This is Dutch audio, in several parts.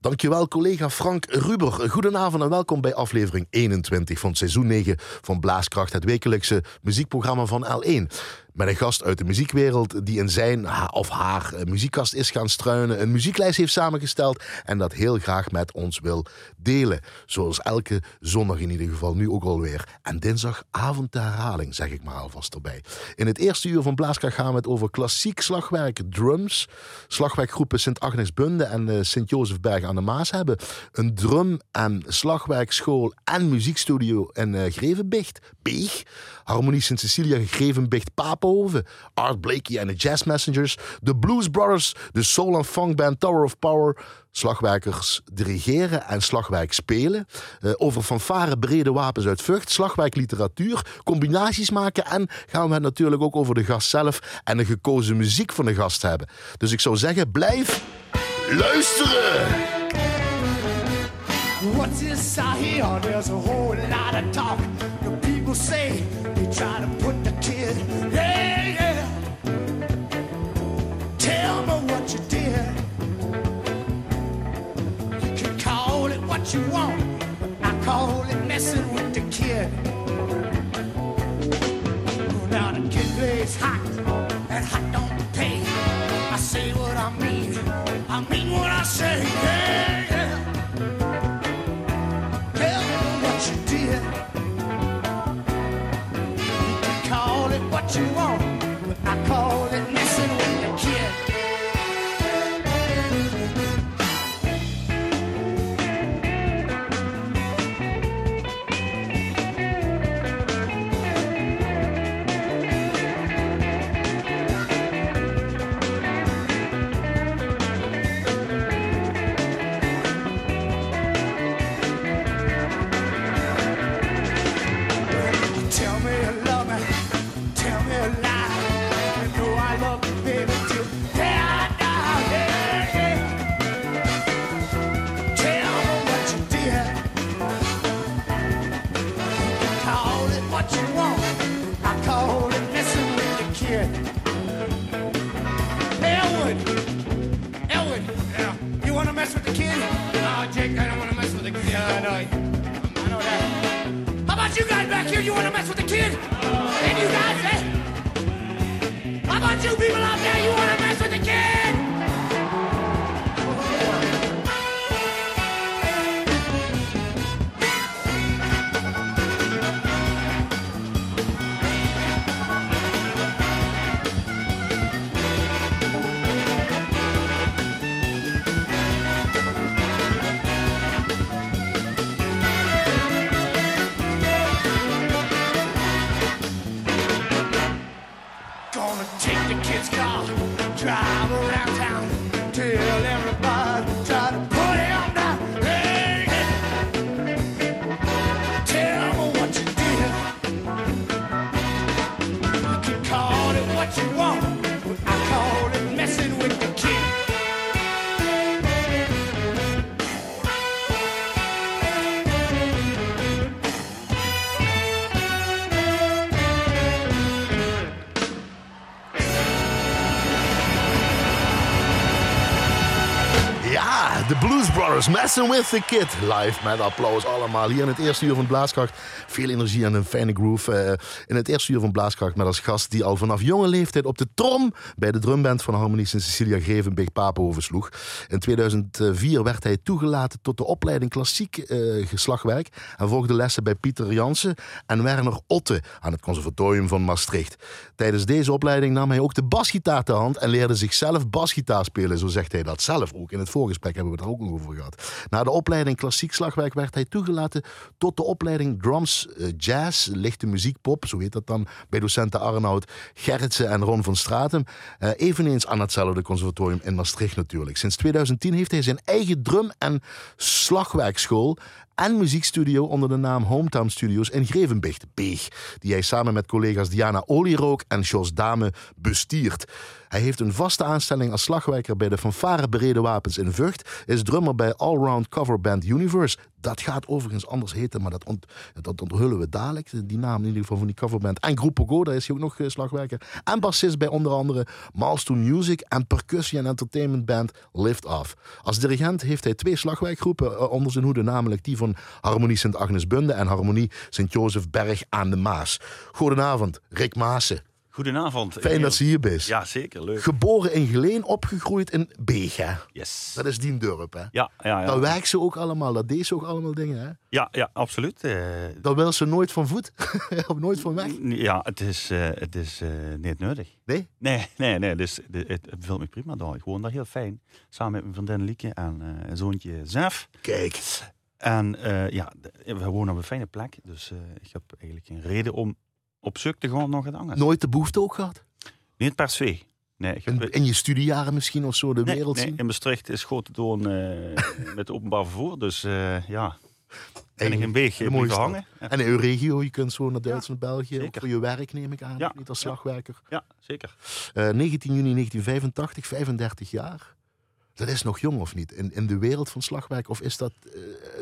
Dankjewel collega Frank Ruber. Goedenavond en welkom bij aflevering 21 van seizoen 9 van Blaaskracht, het wekelijkse muziekprogramma van L1 met een gast uit de muziekwereld die in zijn of haar muziekkast is gaan struinen, een muzieklijst heeft samengesteld en dat heel graag met ons wil delen. Zoals elke zondag in ieder geval, nu ook alweer. En dinsdagavond de herhaling, zeg ik maar alvast erbij. In het eerste uur van Blaaskracht gaan we het over klassiek slagwerk, drums. Slagwerkgroepen Sint-Agnes-Bunde en uh, Sint-Jozefberg aan de Maas hebben een drum- en slagwerkschool en muziekstudio in uh, Grevenbicht, Beeg. Harmonie Sint-Cecilia, Grevenbicht, Papo Art Blakey en de Jazz Messengers, de Blues Brothers, de soul- en funkband Tower of Power, slagwerkers dirigeren en slagwerk spelen, uh, over fanfare brede wapens uit Vught, slagwerkliteratuur, combinaties maken en gaan we het natuurlijk ook over de gast zelf en de gekozen muziek van de gast hebben. Dus ik zou zeggen, blijf luisteren! What's this I hear? There's a whole lot of talk. The people say they try to put the you want, I call it messing with the kid. Now the kid plays hot, and hot don't pay. I say what I mean, I mean what I say, yeah. Yeah. Tell me what you did. You can call it what you want. De Blues Brothers, Messing with the Kid. Live met applaus allemaal. Hier in het eerste uur van Blaaskracht. Veel energie en een fijne groove. Eh, in het eerste uur van Blaaskracht met als gast die al vanaf jonge leeftijd op de trom bij de drumband van Harmonie Sint Cecilia Grevenbeek Papenhoven sloeg. In 2004 werd hij toegelaten tot de opleiding klassiek eh, geslagwerk en volgde lessen bij Pieter Jansen en Werner Otte aan het Conservatorium van Maastricht. Tijdens deze opleiding nam hij ook de basgitaar ter hand en leerde zichzelf basgitaar spelen, zo zegt hij dat zelf ook. In het voorgesprek hebben we het er ook nog over gehad. Na de opleiding klassiek slagwerk werd hij toegelaten tot de opleiding drums eh, jazz, lichte muziek pop, zo heet dat dan, bij docenten Arnoud Gerritsen en Ron van Stratum. Eh, eveneens aan hetzelfde conservatorium in Maastricht natuurlijk. Sinds 2010 heeft hij zijn eigen drum- en slagwerkschool en muziekstudio onder de naam Hometown Studios in Grevenbicht, Beeg, die hij samen met collega's Diana Olierook en Jos Dame bestiert. Hij heeft een vaste aanstelling als slagwerker bij de fanfare Bereden Wapens in Vught, is drummer bij allround coverband Universe, Dat gaat overigens anders heten, maar dat, dat onthullen we dadelijk. Die naam in ieder geval van die coverband. En Groep Go, daar is hij ook nog uh, slagwerker. En bassist bij onder andere Milestone Music en percussie en entertainment band Lift Off. Als dirigent heeft hij twee slagwerkgroepen uh, onder zijn hoede, namelijk die van Harmonie Sint-Agnes-Bunde en Harmonie Sint-Jozef Berg aan de Maas. Goedenavond, Rick Maassen. Goedenavond. Fijn dat ze hier bent. Ja, zeker. Leuk. Geboren in Geleen, opgegroeid in Beeg, hè? Yes. Dat is die dorp, hè? Ja, ja, ja. Dat werkt ze ook allemaal, dat deed ze ook allemaal dingen, hè? Ja, ja absoluut. Uh, dat wil ze nooit van voet, of nooit van weg. Ja, het is, uh, het is uh, niet nodig. Nee? Nee, nee, nee. Dus het, het bevalt me prima daar. Ik woon daar heel fijn. Samen met mijn vriendin Lieke en zoontje Zef. Kijk. En ja, we wonen op een fijne plek. Dus ik heb eigenlijk geen reden om op zoek te gaan nog het anders. Nooit de behoefte ook gehad? Niet per se. Nee, ik in, in, je studiejaren misschien of zo de nee, wereld nee, zien? in Maastricht is grote doen uh, met openbaar vervoer. Dus uh, ja, ben ik een beetje blijven hangen. En in uw regio, je kunt zo naar Duitsland, ja, België. Ook voor je werk neem ik aan, ja, niet als slagwerker. Ja, zeker. Uh, 19 juni 1985, 35 jaar. Dat is nog jong of niet? In, in de wereld van slagwerk? Of is dat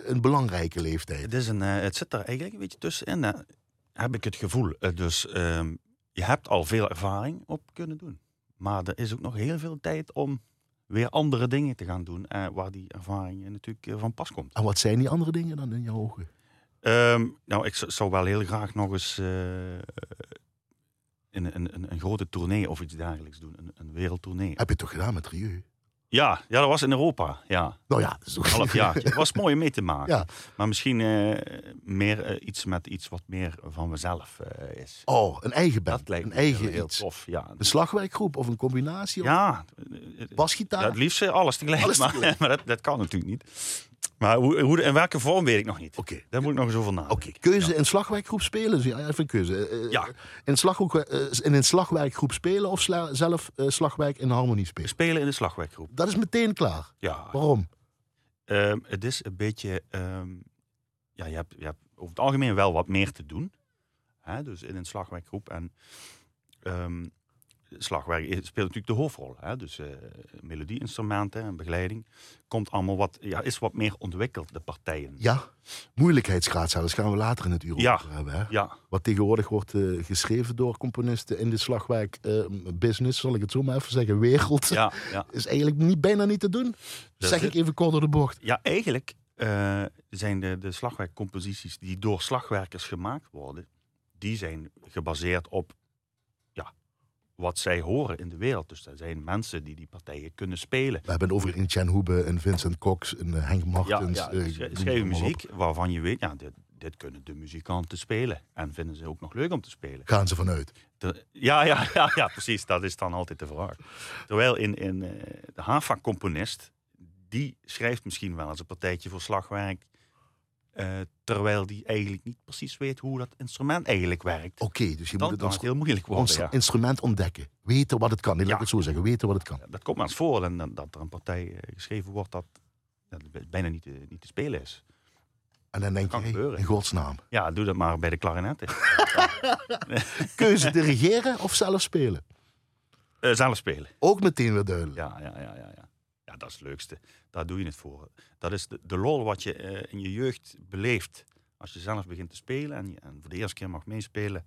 een belangrijke leeftijd? Het, is een, het zit er eigenlijk een beetje tussenin. Heb ik het gevoel. dus um, je hebt al veel ervaring op kunnen doen. Maar er is ook nog heel veel tijd om weer andere dingen te gaan doen. Eh, waar die ervaring natuurlijk van pas komt. En wat zijn die andere dingen dan in je ogen? Um, nou, ik zou wel heel graag nog eens uh, een, een, een, grote tournee of iets dergelijks doen. Een, een wereldtournee. Heb je toch gedaan met Rieu? Ja, ja, dat was in Europa. Ja. Nou ja, half jaar. Het was mooi om mee te maken. Ja. Maar misschien uh, meer uh, iets met iets wat meer van mezelf uh, is. Oh, een eigen band. Dat lijkt een eigen heel iets. tof. Ja. Een slagwerkgroep of een combinatie? Ja. Basgitaar? Ja, het liefst alles tegelijk. Alles maar, maar dat, dat, kan natuurlijk niet. Maar hoe, hoe, in welke vorm weet ik nog niet. Oké. Daar moet ik nog eens over nadenken. Oké, keuze ja. in slagwerkgroep spelen? Ja, even keuze. Uh, ja. In, slaggroep, uh, in een slagwerkgroep spelen of sla zelf uh, slagwerk in harmonie spelen? Spelen in de slagwerkgroep. Dat is meteen klaar? Ja. Waarom? Um, het is een beetje... Um, ja, je hebt, je hebt over het algemeen wel wat meer te doen. Hè? Dus in een slagwerkgroep. En um, slagwerk speelt natuurlijk de hoofdrol. Hè? Dus uh, melodieinstrumenten en begeleiding. Komt allemaal wat, ja, is wat meer ontwikkeld, de partijen. Ja, moeilijkheidsgraad zelfs. gaan we later in het uur ja. over hebben. Hè? Ja. Wat tegenwoordig wordt uh, geschreven door componisten in de slagwerk uh, business, zal ik het zo maar even zeggen, wereld. Ja, ja. Is eigenlijk niet, bijna niet te doen. Dat zeg ik even kort door de bocht. Ja, eigenlijk uh, zijn de, de slagwerkcomposities die door slagwerkers gemaakt worden, die zijn gebaseerd op wat zij horen in de wereld. Dus er zijn mensen die die partijen kunnen spelen. We hebben over in Chen Hoebe en Vincent Cox en Henk Martens. Ja, ja uh, schrijven muziek waarvan je weet, ja, dit, dit, kunnen de muzikanten spelen. En vinden ze ook nog leuk om te spelen. Gaan ze vanuit? De, ja, ja, ja, ja, precies. Dat is dan altijd de vraag. Terwijl in, in uh, de HAVA-componist, die schrijft misschien wel eens een partijtje voor slagwerk uh, terwijl die eigenlijk niet precies weet hoe dat instrument eigenlijk werkt. Oké, okay, dus je dan moet het als heel moeilijk worden. ons Ja. instrument ontdekken. Weten wat het kan. Nee, Ja. Laat ik het zo zeggen. Weten wat het kan. Ja, dat komt maar eens voor en dan- dat er een partij eh, geschreven wordt dat, dat bijna niet te, niet te spelen is. En dan denk je, hey, in godsnaam. Ja, doe dat maar bij de klarinetten. Keuze dirigeren of zelf spelen? Eh, zelf spelen. Ook meteen weer duidelijk. Ja, ja, ja, ja, ja. Dat is het leukste. Daar doe je het voor. Dat is de, de lol wat je eh, in je jeugd beleeft. Als je zelf begint te spelen en, je, en voor de eerste keer mag meespelen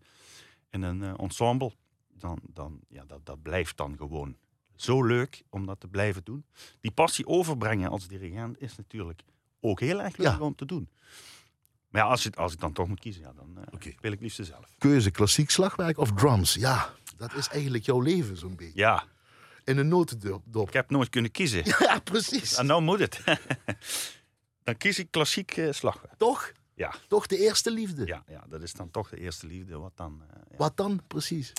in een eh, ensemble, dan, dan ja, dat, dat blijft dan gewoon zo leuk om dat te blijven doen. Die passie overbrengen als dirigent is natuurlijk ook heel erg leuk Ja. om te doen. Maar ja, als, je, als ik dan toch moet kiezen, ja, dan eh, speel ik liefst zelf. Keuze klassiek slagwerk of drums? Ja, dat is eigenlijk jouw leven zo'n beetje. Ja, In een notendop. ik heb nooit kunnen kiezen. Ja, precies. En nou moet het. dan kies ik klassiek eh, slagwerk. Toch? Ja. Toch de eerste liefde. Ja, ja, dat is dan toch de eerste liefde. Wat dan? eh, ja. Wat dan precies?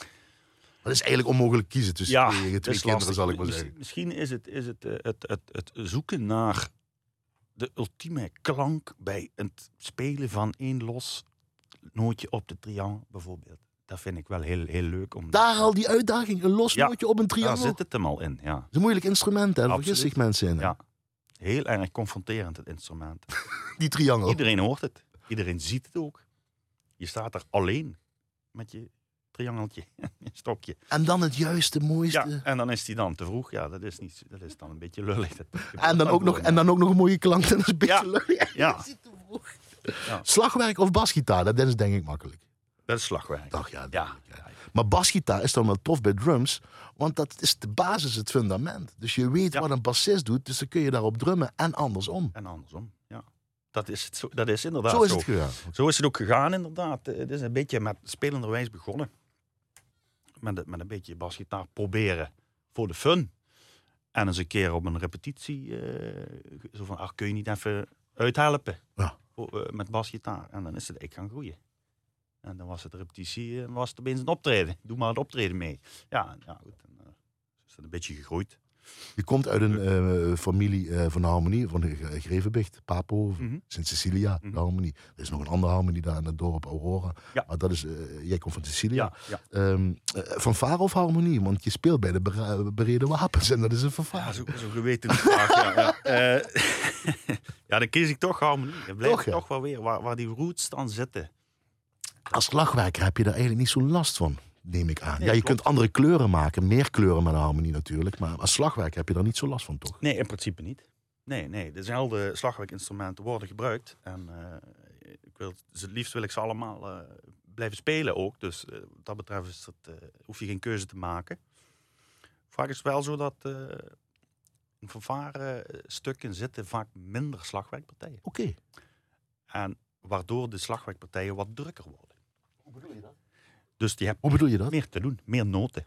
Het is eigenlijk onmogelijk kiezen tussen ja, twee, dat twee kinderen, lastig. zal ik maar zeggen. Misschien is het, is het, eh, het, het, het zoeken naar de ultieme klank bij het spelen van één los nootje op de triangel bijvoorbeeld. Dat vind ik wel heel, heel leuk. Om Daar al die uitdaging, een los Ja, nootje op een Daar triangel. zit het hem al in, ja. Dat is een moeilijk instrument, hè? Daar vergis zich mensen in. hè? Ja. Heel erg confronterend, het instrument. Die triangel. Iedereen hoort het. Iedereen ziet het ook. Je staat er alleen met je triangeltje, je stokje. En dan het juiste, mooiste. Ja, en dan is die dan te vroeg. Ja, dat is, niet, dat is dan een beetje lullig. Dat En, dan ook nog, en dan ook nog een mooie klank. Dat is een beetje Ja. leuk. Ja. Je ziet te vroeg. Ja. Slagwerk of basgitaar, dat is denk ik makkelijk. Dat is slagwerk. Ach ja, Ja. Maar basgitaar is dan wel tof bij drums, want dat is de basis, het fundament. Dus je weet Ja. wat een bassist doet, dus dan kun je daarop drummen en andersom. En andersom, ja. Dat is, het zo, dat is inderdaad zo is het gegaan. Zo is het ook gegaan, inderdaad. Eh, Het is een beetje met spelenderwijs begonnen. Met, een- met een beetje basgitaar proberen voor de fun. En eens een keer op een repetitie, eh, zo van, ach, kun je niet even uithelpen Ja. Voor, eh, met basgitaar? En dan is het, ik gaan groeien. En dan was het de repetitie en was het opeens een optreden. Doe maar het optreden mee. Ja, ja goed. En, eh, is het een beetje gegroeid. Je komt uit een eh, familie eh, van de harmonie, van de G- Grevenbicht, Papo, Mhm. Sint-Cecilia, Mhm. de harmonie. Er is nog een andere harmonie daar in het dorp Aurora. Ja. Maar dat is, eh, jij komt van Sicilia. Ja, ja. Ehm, eh, of harmonie? Want je speelt bij de bereden wapens en dat is een Ja, vervaar. zo, zo geweten vraag, ja. Ja. Eh, ja, dan kies ik toch harmonie. Dan blijf Toch, ik ja. toch wel weer waar, waar die roots dan zitten. Als slagwerker heb je daar eigenlijk niet zo last van, neem ik aan. Nee, ja, je klopt. kunt andere kleuren maken, meer kleuren met een harmonie natuurlijk. Maar als slagwerker heb je daar niet zo last van, toch? Nee, in principe niet. Nee, nee. Dezelfde slagwerkinstrumenten worden gebruikt. En eh, ik wil, dus het liefst wil ik ze allemaal eh, blijven spelen ook. Dus eh, wat dat betreft is het, eh, hoef je geen keuze te maken. Vaak is het wel zo dat in fanfare eh, stukken zitten vaak minder slagwerkpartijen. Oké. En waardoor de slagwerkpartijen wat drukker worden. Dus die hebben Hoe bedoel je dat? meer te doen, meer noten.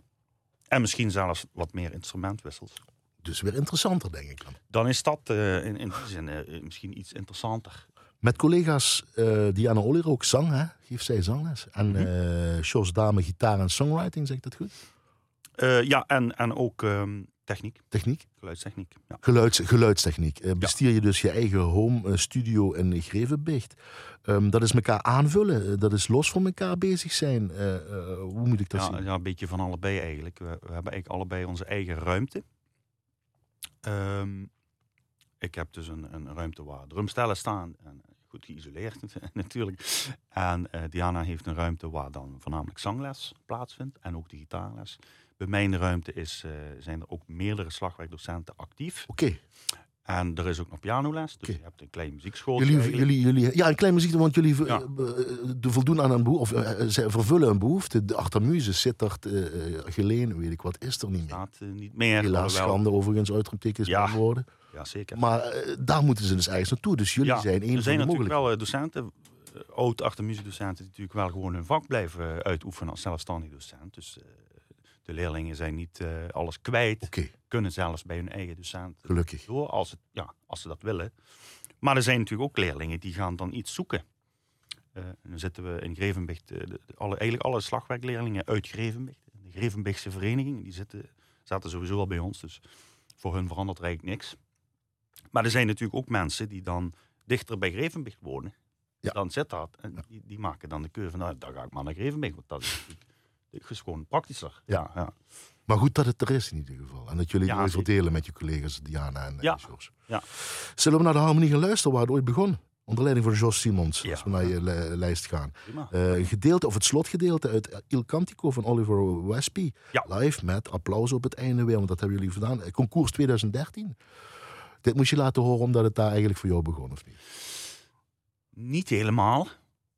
En misschien zelfs wat meer instrumentwissels. Dus weer interessanter, denk ik dan. Dan is dat eh, in, in die zin eh, misschien iets interessanter. Met collega's uh, Diana Olier ook zang, hè? Geeft zij zangles. En Jos Dame gitaar en songwriting, zeg ik dat goed? Ja, en, en ook um, techniek. Techniek? Geluidstechniek. Ja. Geluids, geluidstechniek. Uh, bestier je dus je eigen home studio in Grevenbicht. Um, dat is elkaar aanvullen. dat is los van elkaar bezig zijn. Uh, hoe moet ik dat ja, zien? Ja, een beetje van allebei eigenlijk. We, we hebben eigenlijk allebei onze eigen ruimte. Um, ik heb dus een, een ruimte waar drumstellen staan. En goed geïsoleerd natuurlijk. En uh, Diana heeft een ruimte waar dan voornamelijk zangles plaatsvindt. En ook de gitaarles. Bij mijn ruimte is, uh, zijn er ook meerdere slagwerkdocenten actief. Oké. Okay. En er is ook nog pianoles. Dus okay. je hebt een klein muziekschool. Jullie, jullie, jullie, ja, een klein muziek, want jullie ja. de voldoen aan een behoefte, of uh, ze vervullen een behoefte. De achtermuze, Sittard, uh, Geleen, weet ik wat, is er niet meer. Staat uh, niet meer. Helaas schande overigens, uitroeptekens Ja. worden. Ja, zeker. Maar daar moeten ze dus ergens naartoe. Dus jullie ja, zijn een er zijn van de natuurlijk mogelijke. wel docenten, uh, oud achtermuziekdocenten, die natuurlijk wel gewoon hun vak blijven uitoefenen als zelfstandig docent. Dus de leerlingen zijn niet uh, alles kwijt. Okay. Kunnen zelfs bij hun eigen docent Gelukkig. door als, het, ja, als ze dat willen. Maar er zijn natuurlijk ook leerlingen die gaan dan iets zoeken. Uh, dan zitten we in Grevenbicht, uh, de, alle, eigenlijk alle slagwerkleerlingen uit Grevenbicht. De Grevenbichtse vereniging, die zitten, zaten sowieso al bij ons. Dus voor hun verandert er eigenlijk niks. Maar er zijn natuurlijk ook mensen die dan dichter bij Grevenbicht wonen. Ja. Dan zit dat. En die, die, maken dan de keuze van, nou, dan ga ik maar naar Grevenbicht. Want dat is natuurlijk is gewoon praktischer. Ja. ja. Maar goed dat het er is in ieder geval. En dat jullie Ja, het zeker. verdelen met je collega's Diana en Ja. ja. Jos. Ja. Zullen we naar de harmonie gaan luisteren waar het ooit begon? Onder leiding van Jos Simons, Ja. als we naar je li- lijst gaan. Prima. Eh, een gedeelte, of het slotgedeelte uit Il Cantico van Oliver Westby. Ja. Live met applaus op het einde weer, want dat hebben jullie gedaan. Eh, Concours 2013. Dit moest je laten horen omdat het daar eigenlijk voor jou begon, of niet? Niet helemaal.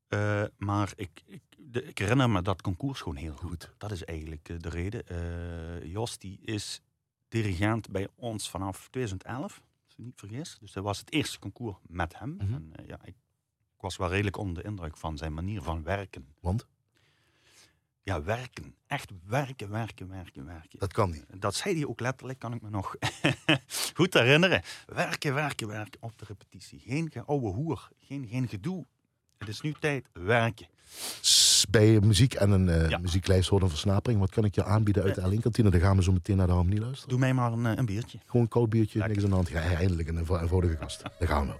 eh, maar ik, ik, de- ik herinner me dat concours gewoon heel goed. Dat is eigenlijk eh, de reden. Eh, Jos die is dirigent bij ons vanaf 2011, als ik niet vergis. Dus dat was het eerste concours met hem. Mhm. En, eh, ja, ik, ik was wel redelijk onder de indruk van zijn manier van werken. Want Ja, werken. Echt werken, werken, werken, werken. dat kan niet. Dat zei hij ook letterlijk, kan ik me nog goed herinneren. Werken, werken, werken op de repetitie. Geen oude hoer, geen, geen gedoe. Het is nu tijd werken. Bij muziek en een eh, Ja. muzieklijst hoort een versnapering. Wat kan ik je aanbieden uit de L1-kantine? Dan gaan we zo meteen naar de harmonie luisteren. Doe mij maar een, eh, een biertje. Gewoon een koud biertje, Lekker. niks aan de hand. Ja, eindelijk een eenvo- eenvoudige gast. Daar gaan we.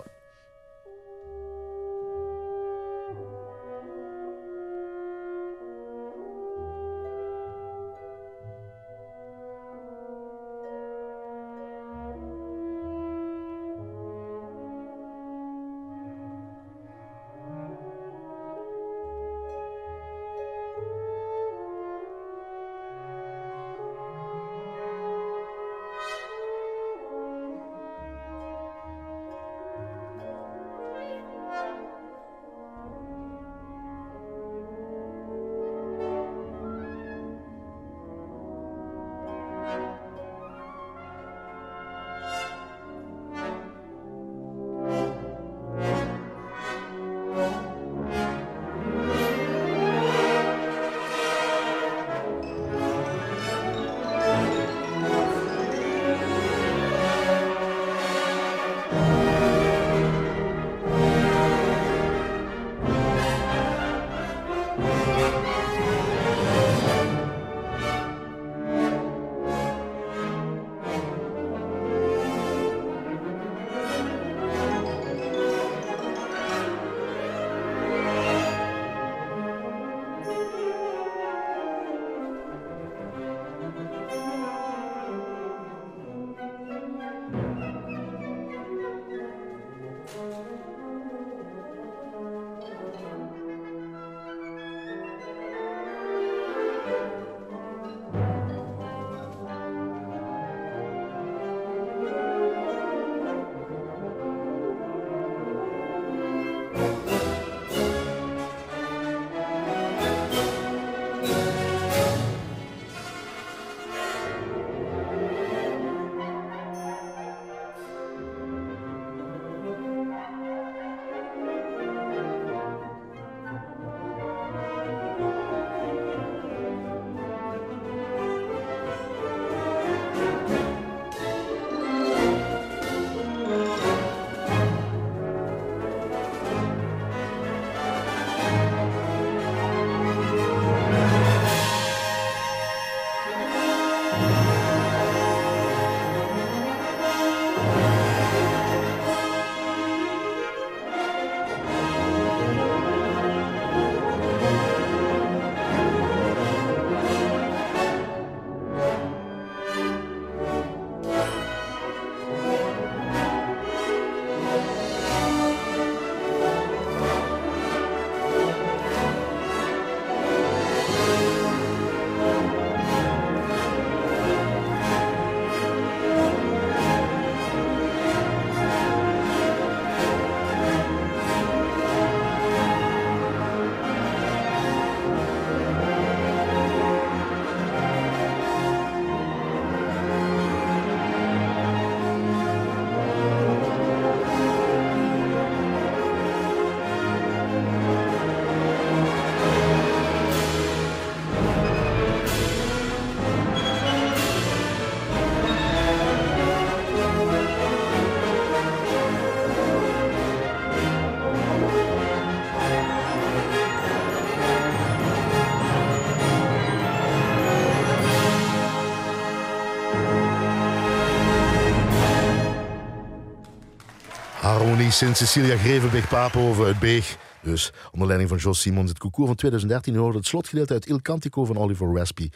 Harmonie Sint-Cecilia Grevenbeek Papenhoven uit Beeg. Dus onder leiding van Jos Simons. Het concours van 2013 u hoorde het slotgedeelte uit Il Cantico van Oliver Raspy.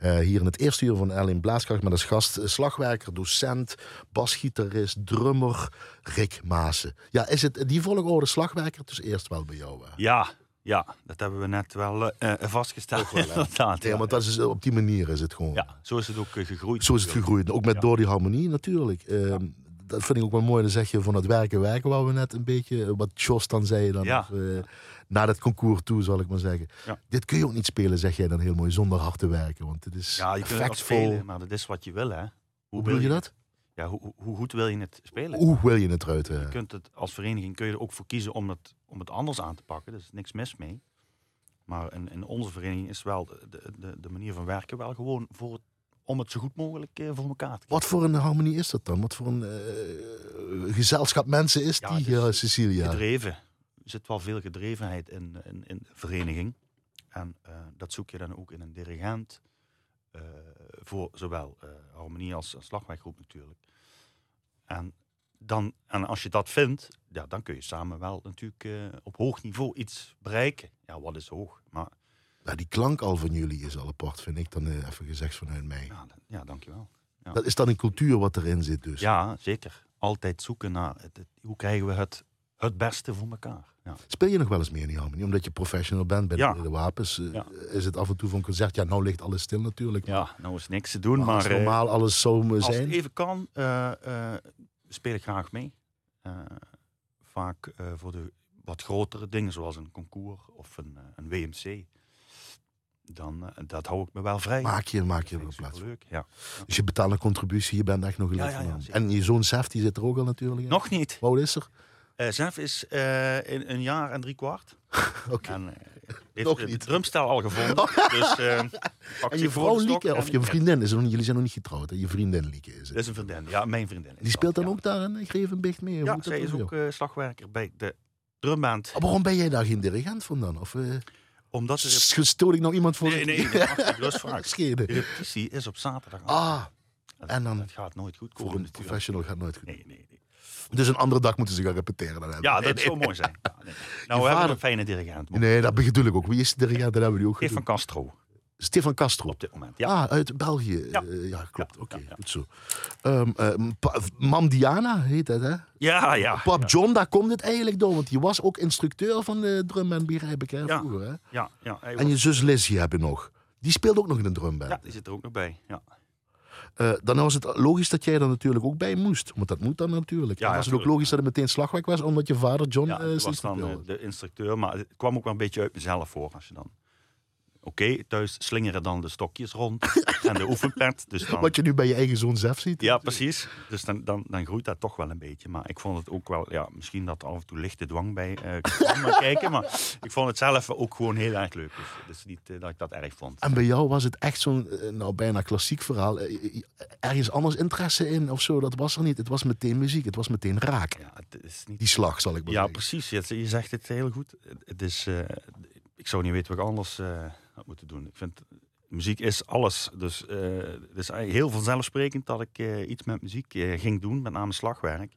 Uh, hier in het eerste uur van Erling Blaaskracht met als gast eh, slagwerker, docent, basgitarist, drummer Rick Maassen. Ja, is het die volgorde slagwerker dus eerst wel bij jou? Uh? Ja, ja, dat hebben we net wel uh, vastgesteld. Wel, ja, ja, maar dat is, op die manier is het gewoon. Ja, zo is het ook gegroeid. Zo is het gegroeid. Ook met ja. door die harmonie natuurlijk. Uh, ja dat vind ik ook wel mooi. Dan zeg je van het werken, werken, waar we net een beetje, wat Jos dan zei dan. Ja. Of, uh, naar het concours toe, zal ik maar zeggen. Ja. Dit kun je ook niet spelen, zeg jij dan heel mooi, zonder hard te werken. Want het is Ja, je kunt het spelen, maar dat is wat je wil, hè. Hoe, hoe wil je dat? Ja, hoe, hoe goed wil je het spelen? Hoe wil je het eruit? Je kunt het als vereniging kun je er ook voor kiezen om het, om het anders aan te pakken. Er is niks mis mee. Maar in, in onze vereniging is wel de, de, de manier van werken wel gewoon voor het om het zo goed mogelijk uh, voor elkaar te krijgen. Wat voor een harmonie is dat dan? Wat voor een uh, gezelschap mensen is ja, die, Cecilia? Gedreven. Er zit wel veel gedrevenheid in, in, in de vereniging. En dat zoek je dan ook in een dirigent. voor zowel harmonie als, als slagwerkgroep natuurlijk. En, dan, en als je dat vindt, ja, dan kun je samen wel natuurlijk op hoog niveau iets bereiken. Ja, wat is hoog? Maar nou, die klank al van jullie is al apart, vind ik dan uh, even gezegd vanuit mij. Ja, ja dankjewel. Ja. Dat is dan een cultuur wat erin zit dus. Ja, zeker. Altijd zoeken naar het, het, hoe krijgen we het, het beste voor elkaar. Ja. Speel je nog wel eens meer in die harmonie? Omdat je professional bent bij ja. de wapens. Uh, ja. Is het af en toe van concert? Ja, nou ligt alles stil natuurlijk. Ja, nou is niks te doen. Maar, maar normaal alles zo zijn. Als het even kan, uh, speel ik graag mee. vaak voor de wat grotere dingen, zoals een concours of een, een WMC dan uh, dat hou ik me wel vrij. Maak je, maak je er plaats. Leuk, ja. Dus je betaalt een contributie, je bent echt nog een ja, En je zoon Sef, die zit er ook al natuurlijk in. Nog niet. Hoe is er? Uh, Sef is uh, in een jaar en drie kwart. Oké. Okay. Heeft nog niet. drumstel al gevonden. dus, en je vrouw Lieke, of je vriendin, is jullie zijn nog niet getrouwd, hè? je vriendin Lieke is het. Dat is een vriendin, ja, mijn vriendin. Die speelt dan ook daar in Grevenbecht mee? Ja, zij is ook slagwerker bij de drumband. Oh, waarom ben jij daar geen dirigent van dan? Of, omdat er... Stoot ik nog iemand voor? Nee, nee, vaak. De repetitie is op zaterdag. Ah, en dan... Het gaat nooit goed komen. Voor een professional gaat nooit goed. Nee, nee, nee. Dus een andere dag moeten ze gaan repeteren. Dan ja, dat zou mooi zijn. Ja, nee. Nou, we vader... hebben een fijne dirigent. Man. Nee, dat bedoel ik ook. Wie is de dirigent? Dat hebben we die ook Stefan Castro. Stefan Castro. Op dit moment, ja. Ah, uit België. Ja, uh, ja klopt. Ja, Oké, okay, ja, goed zo. Um, uh, Mam Diana heet dat, hè? Ja, ja. Pap. John, daar komt het eigenlijk door. Want die was ook instructeur van de drumband, begrijp ik, hè, vroeger, hè? Ja, ja. En je zus Lizzie heb je nog. Die speelt ook nog in een drumband. Ja, die zit er ook nog bij, ja. Uh, dan was het logisch dat jij er natuurlijk ook bij moest. Want dat moet dan natuurlijk. Ja, was het ook logisch dat het meteen slagwerk was, omdat je vader John ja, uh, was dan de instructeur. Maar het kwam ook wel een beetje uit mezelf voor. Als je dan Oké, okay, thuis slingeren dan de stokjes rond en de oefenpet. Dus dan... Wat je nu bij je eigen zoon zelf ziet. Ja, precies. Dus dan, dan, dan groeit dat toch wel een beetje. Maar ik vond het ook wel, ja, misschien dat af en toe lichte dwang bij uh, kwam maar kijken. Maar ik vond het zelf ook gewoon heel erg leuk. Dus, dus niet uh, dat ik dat erg vond. En bij jou was het echt zo'n, uh, nou bijna klassiek verhaal. ergens anders interesse in of zo, dat was er niet. Het was meteen muziek, het was meteen raak. Ja, het is niet... Die slag, zal ik maar ja, zeggen. precies. Je, je zegt het heel goed. Het is, ik zou niet weten wat ik anders had moeten doen. Ik vind muziek is alles. Dus uh, het is heel vanzelfsprekend dat ik uh, iets met muziek uh, ging doen, met name slagwerk.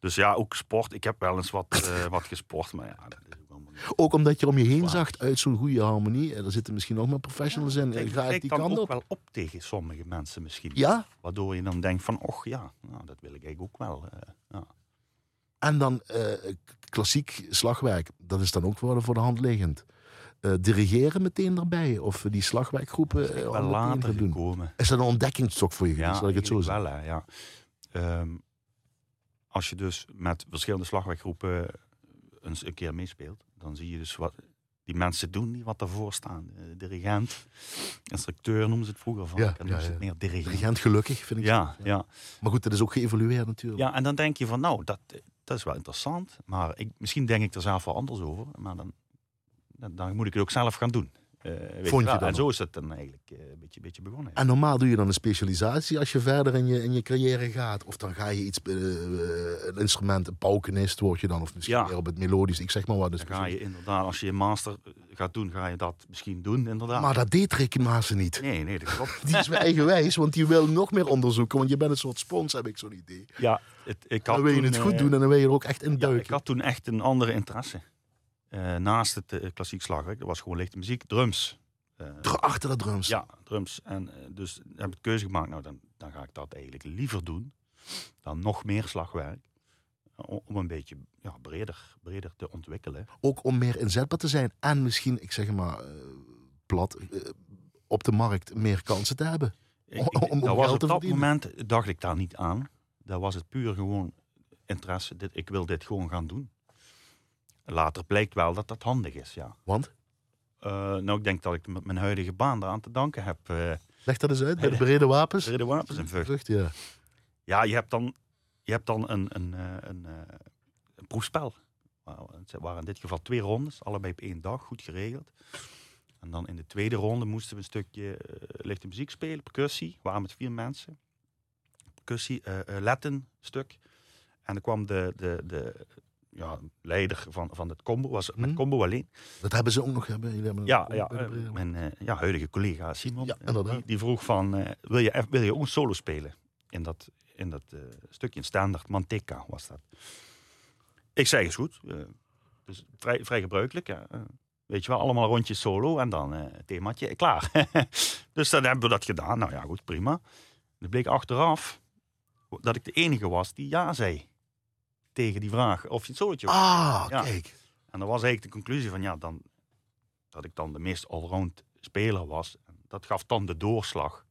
Dus ja, ook sport. Ik heb wel eens wat, wat gesport, maar ja, dat is ook niet. Ook omdat je om je heen zag uit zo'n goede harmonie. Er zitten misschien nog maar professionals ja, in. Ik Ga ik die dan kant ook op? wel op tegen sommige mensen misschien. Ja? Waardoor je dan denkt van, och ja, nou, dat wil ik eigenlijk ook wel. ja. En dan klassiek slagwerk. Dat is dan ook voor de hand liggend. Uh, dirigeren meteen erbij? Of die slagwerkgroepen uh, wel later doen? gekomen. Is dat een ontdekkingsstok voor je? Ja, dat ik het zo wel, hè, ja. Um, als je dus met verschillende slagwerkgroepen eens een keer meespeelt, dan zie je dus wat die mensen doen die wat daarvoor staan. Uh, dirigent, instructeur noemen ze het vroeger van. Ja, dan ja, ja, ja. het meer dirigent. dirigent. gelukkig, vind ik. Ja, zo. ja. Maar goed, dat is ook geëvolueerd natuurlijk. Ja, en dan denk je van, nou, dat, dat is wel interessant. Maar ik, misschien denk ik er zelf wel anders over. Maar dan dan, dan, moet ik het ook zelf gaan doen. Uh, weet Vond je je wel. dan En zo is het dan eigenlijk uh, een beetje, beetje begonnen. En normaal doe je dan een specialisatie als je verder in je, in je carrière gaat? Of dan ga je iets, uh, een instrument, een paukenist word je dan, of misschien Ja. op het melodisch, ik zeg maar wat. Dus Dan ga je inderdaad, als je een master gaat doen, ga je dat misschien doen, inderdaad. Maar dat deed Ricky Maassen niet. Nee, nee, dat klopt. Die is weer eigenwijs, want die wil nog meer onderzoeken. Want je bent een soort spons, heb ik zo'n idee. Ja, het, ik had Dan wil je toen, het goed eh, doen en dan wil je er ook echt in Ja, duiken. ik had toen echt een andere interesse. Eh, naast het eh, klassiek slagwerk, dat was gewoon lichte muziek, drums. Eh, Achter de drums. ja, drums. En dus heb ik de keuze gemaakt, nou dan, dan ga ik dat eigenlijk liever doen dan nog meer slagwerk. Om, een beetje ja, breder, breder te ontwikkelen. Ook om meer inzetbaar te zijn. En misschien, ik zeg maar plat, op de markt meer kansen te hebben. Ik, Om- ik- om dat was op dat verdienen. moment dacht ik daar niet aan. Dat was het puur gewoon interesse. Dit, ik wil dit gewoon gaan doen. Later blijkt wel dat dat handig is, ja. Want, Eh, nou, ik denk dat ik met mijn huidige baan daaraan te danken heb. eh leg dat eens uit, bij de brede wapens. de wapens en. Vrucht, ja. Ja, je hebt dan, je hebt dan een, een, eh, een, een proefspel. Het waren in dit geval twee rondes, allebei op één dag, goed geregeld. En dan in de tweede ronde moesten we een stukje eh, lichte muziek spelen, percussie. We waren met vier mensen. Percussie, eh, Latin stuk. En dan kwam de, de, de ja, leider van, van het combo, was met Hm. combo alleen. Dat hebben ze ook nog. Hebben, jullie hebben Ja, ja eh, mijn eh, ja, huidige collega Simon. Ja, eh. Die, die vroeg van, wil, je, wil je ook een solo spelen? In dat, in dat stukje, in standaard Manteca was dat. Ik zei, is goed. dus vrij, vrij gebruikelijk. Ja. weet je wel, allemaal rondjes solo en dan eh themaatje, klaar. dus dan hebben we dat gedaan. Nou ja, goed, prima. Het bleek achteraf dat ik de enige was die ja zei. Tegen die vraag of je het solootje wou. Ah, Ja. kijk. En dat was eigenlijk de conclusie van ja, dan, dat ik dan de meest allround speler was. Dat gaf dan de doorslag.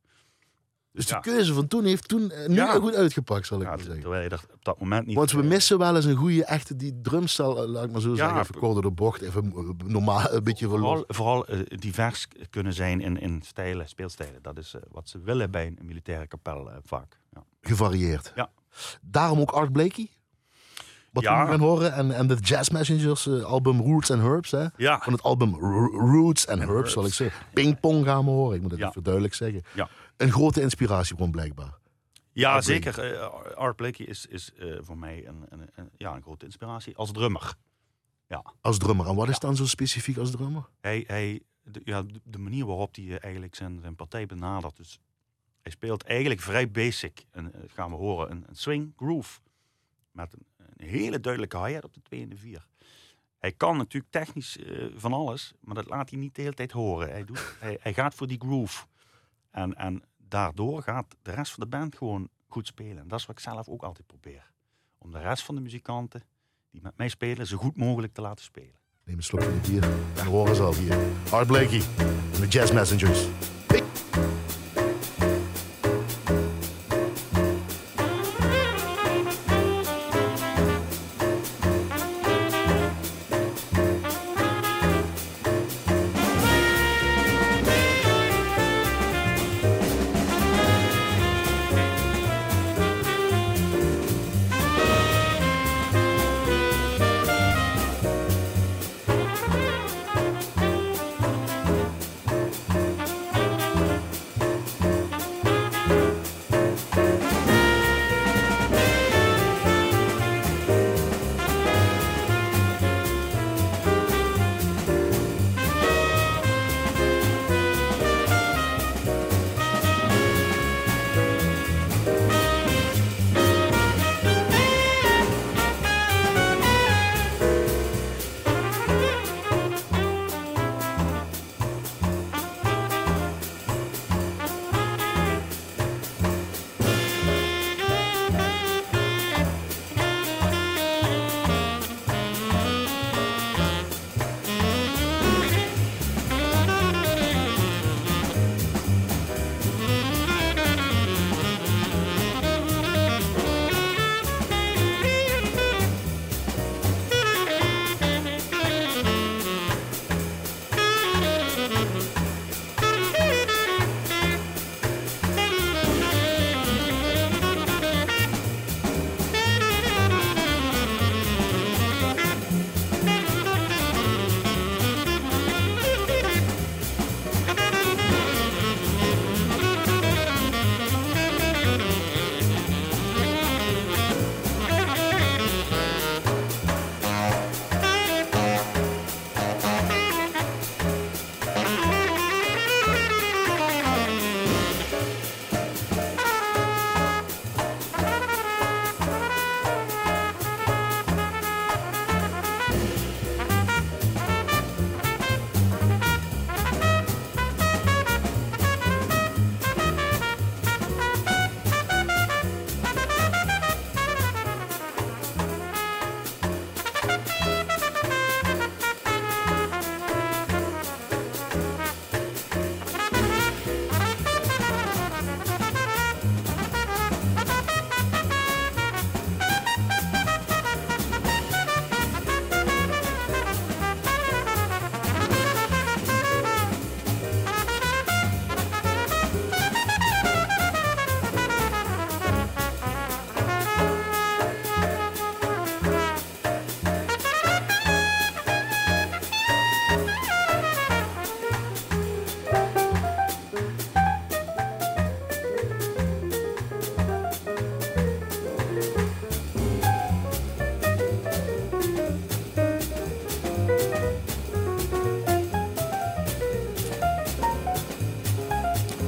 Dus ja. de keuze van toen heeft toen eh, nu Ja. goed uitgepakt, zal ik Ja, maar zeggen. terwijl je er op dat moment niet... Want we eh, missen wel eens een goede, echte die drumstel, eh, laat ik maar zo zeggen. Even kort door de bocht, even normaal, een beetje Vooral, verloren. vooral divers kunnen zijn in, in stijlen, speelstijlen. Dat is wat ze willen bij een militaire kapel vaak. Ja. Gevarieerd. Ja. Daarom ook Art Blakey. Wat Ja. we gaan horen. En, en de Jazz Messengers eh, album Roots and Herbs. Hè? ja, Van het album R- Roots and Herbs, zal ik zeggen. Pingpong gaan we horen. Ik moet het Ja. even duidelijk zeggen. Ja. Een grote inspiratiebron blijkbaar. ja Art zeker. eh, Art Blakey is, is eh, voor mij een, een, een- ja, een grote inspiratie als drummer. Als drummer. En wat is dan zo specifiek als drummer? Hij, hij, de, ja, de- manier waarop hij eigenlijk zijn, zijn partij benadert. Dus hij speelt eigenlijk vrij basic. En gaan we horen, een, een swing groove. Met een, hele duidelijke hi-hat op de 2 en de 4. Hij kan natuurlijk technisch eh, van alles, maar dat laat hij niet de hele tijd horen. Hij, doet, hij, gaat voor die groove. En, en daardoor gaat de rest van de band gewoon goed spelen. En dat is wat ik zelf ook altijd probeer. Om de rest van de muzikanten die met mij spelen zo goed mogelijk te laten spelen. Neem een slokje van bier. En horen ze al hier. Art Blakey. De Jazz Messengers.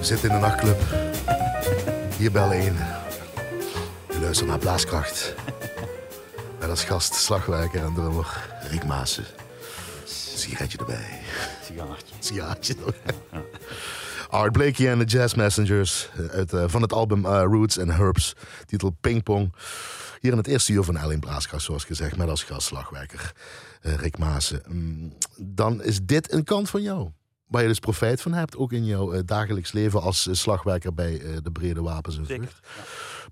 Zitten in de nachtclub. Hier bel 1. Je luistert naar Blaaskracht. Met als gast slagwerker en drummer Rick Maassen. Sigaretje erbij. Sigaartje. Sigaretje Art Blakey en de Jazz Messengers. eh, Uit, eh, van het album eh, Roots and Herbs. Titel Pingpong. Hier in het eerste uur van Ellen Blaaskracht, zoals gezegd. Met als gast slagwerker eh, Rick Maassen. Mm, dan is dit een kant van jou. Waar je dus profijt van hebt. Ook in jouw eh, dagelijks leven als eh, slagwerker bij eh, de Brede Wapens en. Ja.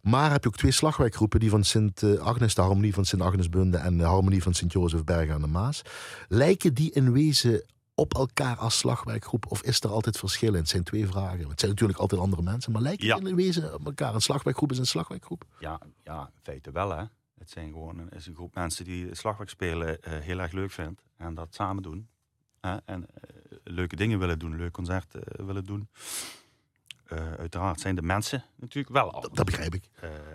Maar heb je ook twee slagwerkgroepen, die van Sint Agnes, de Harmonie van Sint Agnesbunde en de Harmonie van Sint Jozef Bergen aan de Maas. Lijken die in wezen op elkaar als slagwerkgroep of is er altijd verschil in? Het zijn twee vragen. Het zijn natuurlijk altijd andere mensen, maar lijken Ja. die in wezen op elkaar? Een slagwerkgroep is een slagwerkgroep. Ja, ja, in feite wel hè. Het zijn gewoon een, is een groep mensen die slagwerk spelen heel erg leuk vindt. En dat samen doen. Hè? En eh, leuke dingen willen doen, leuk concert eh, willen doen. Eh, uiteraard zijn de mensen natuurlijk wel anders. Dat, begrijp ik.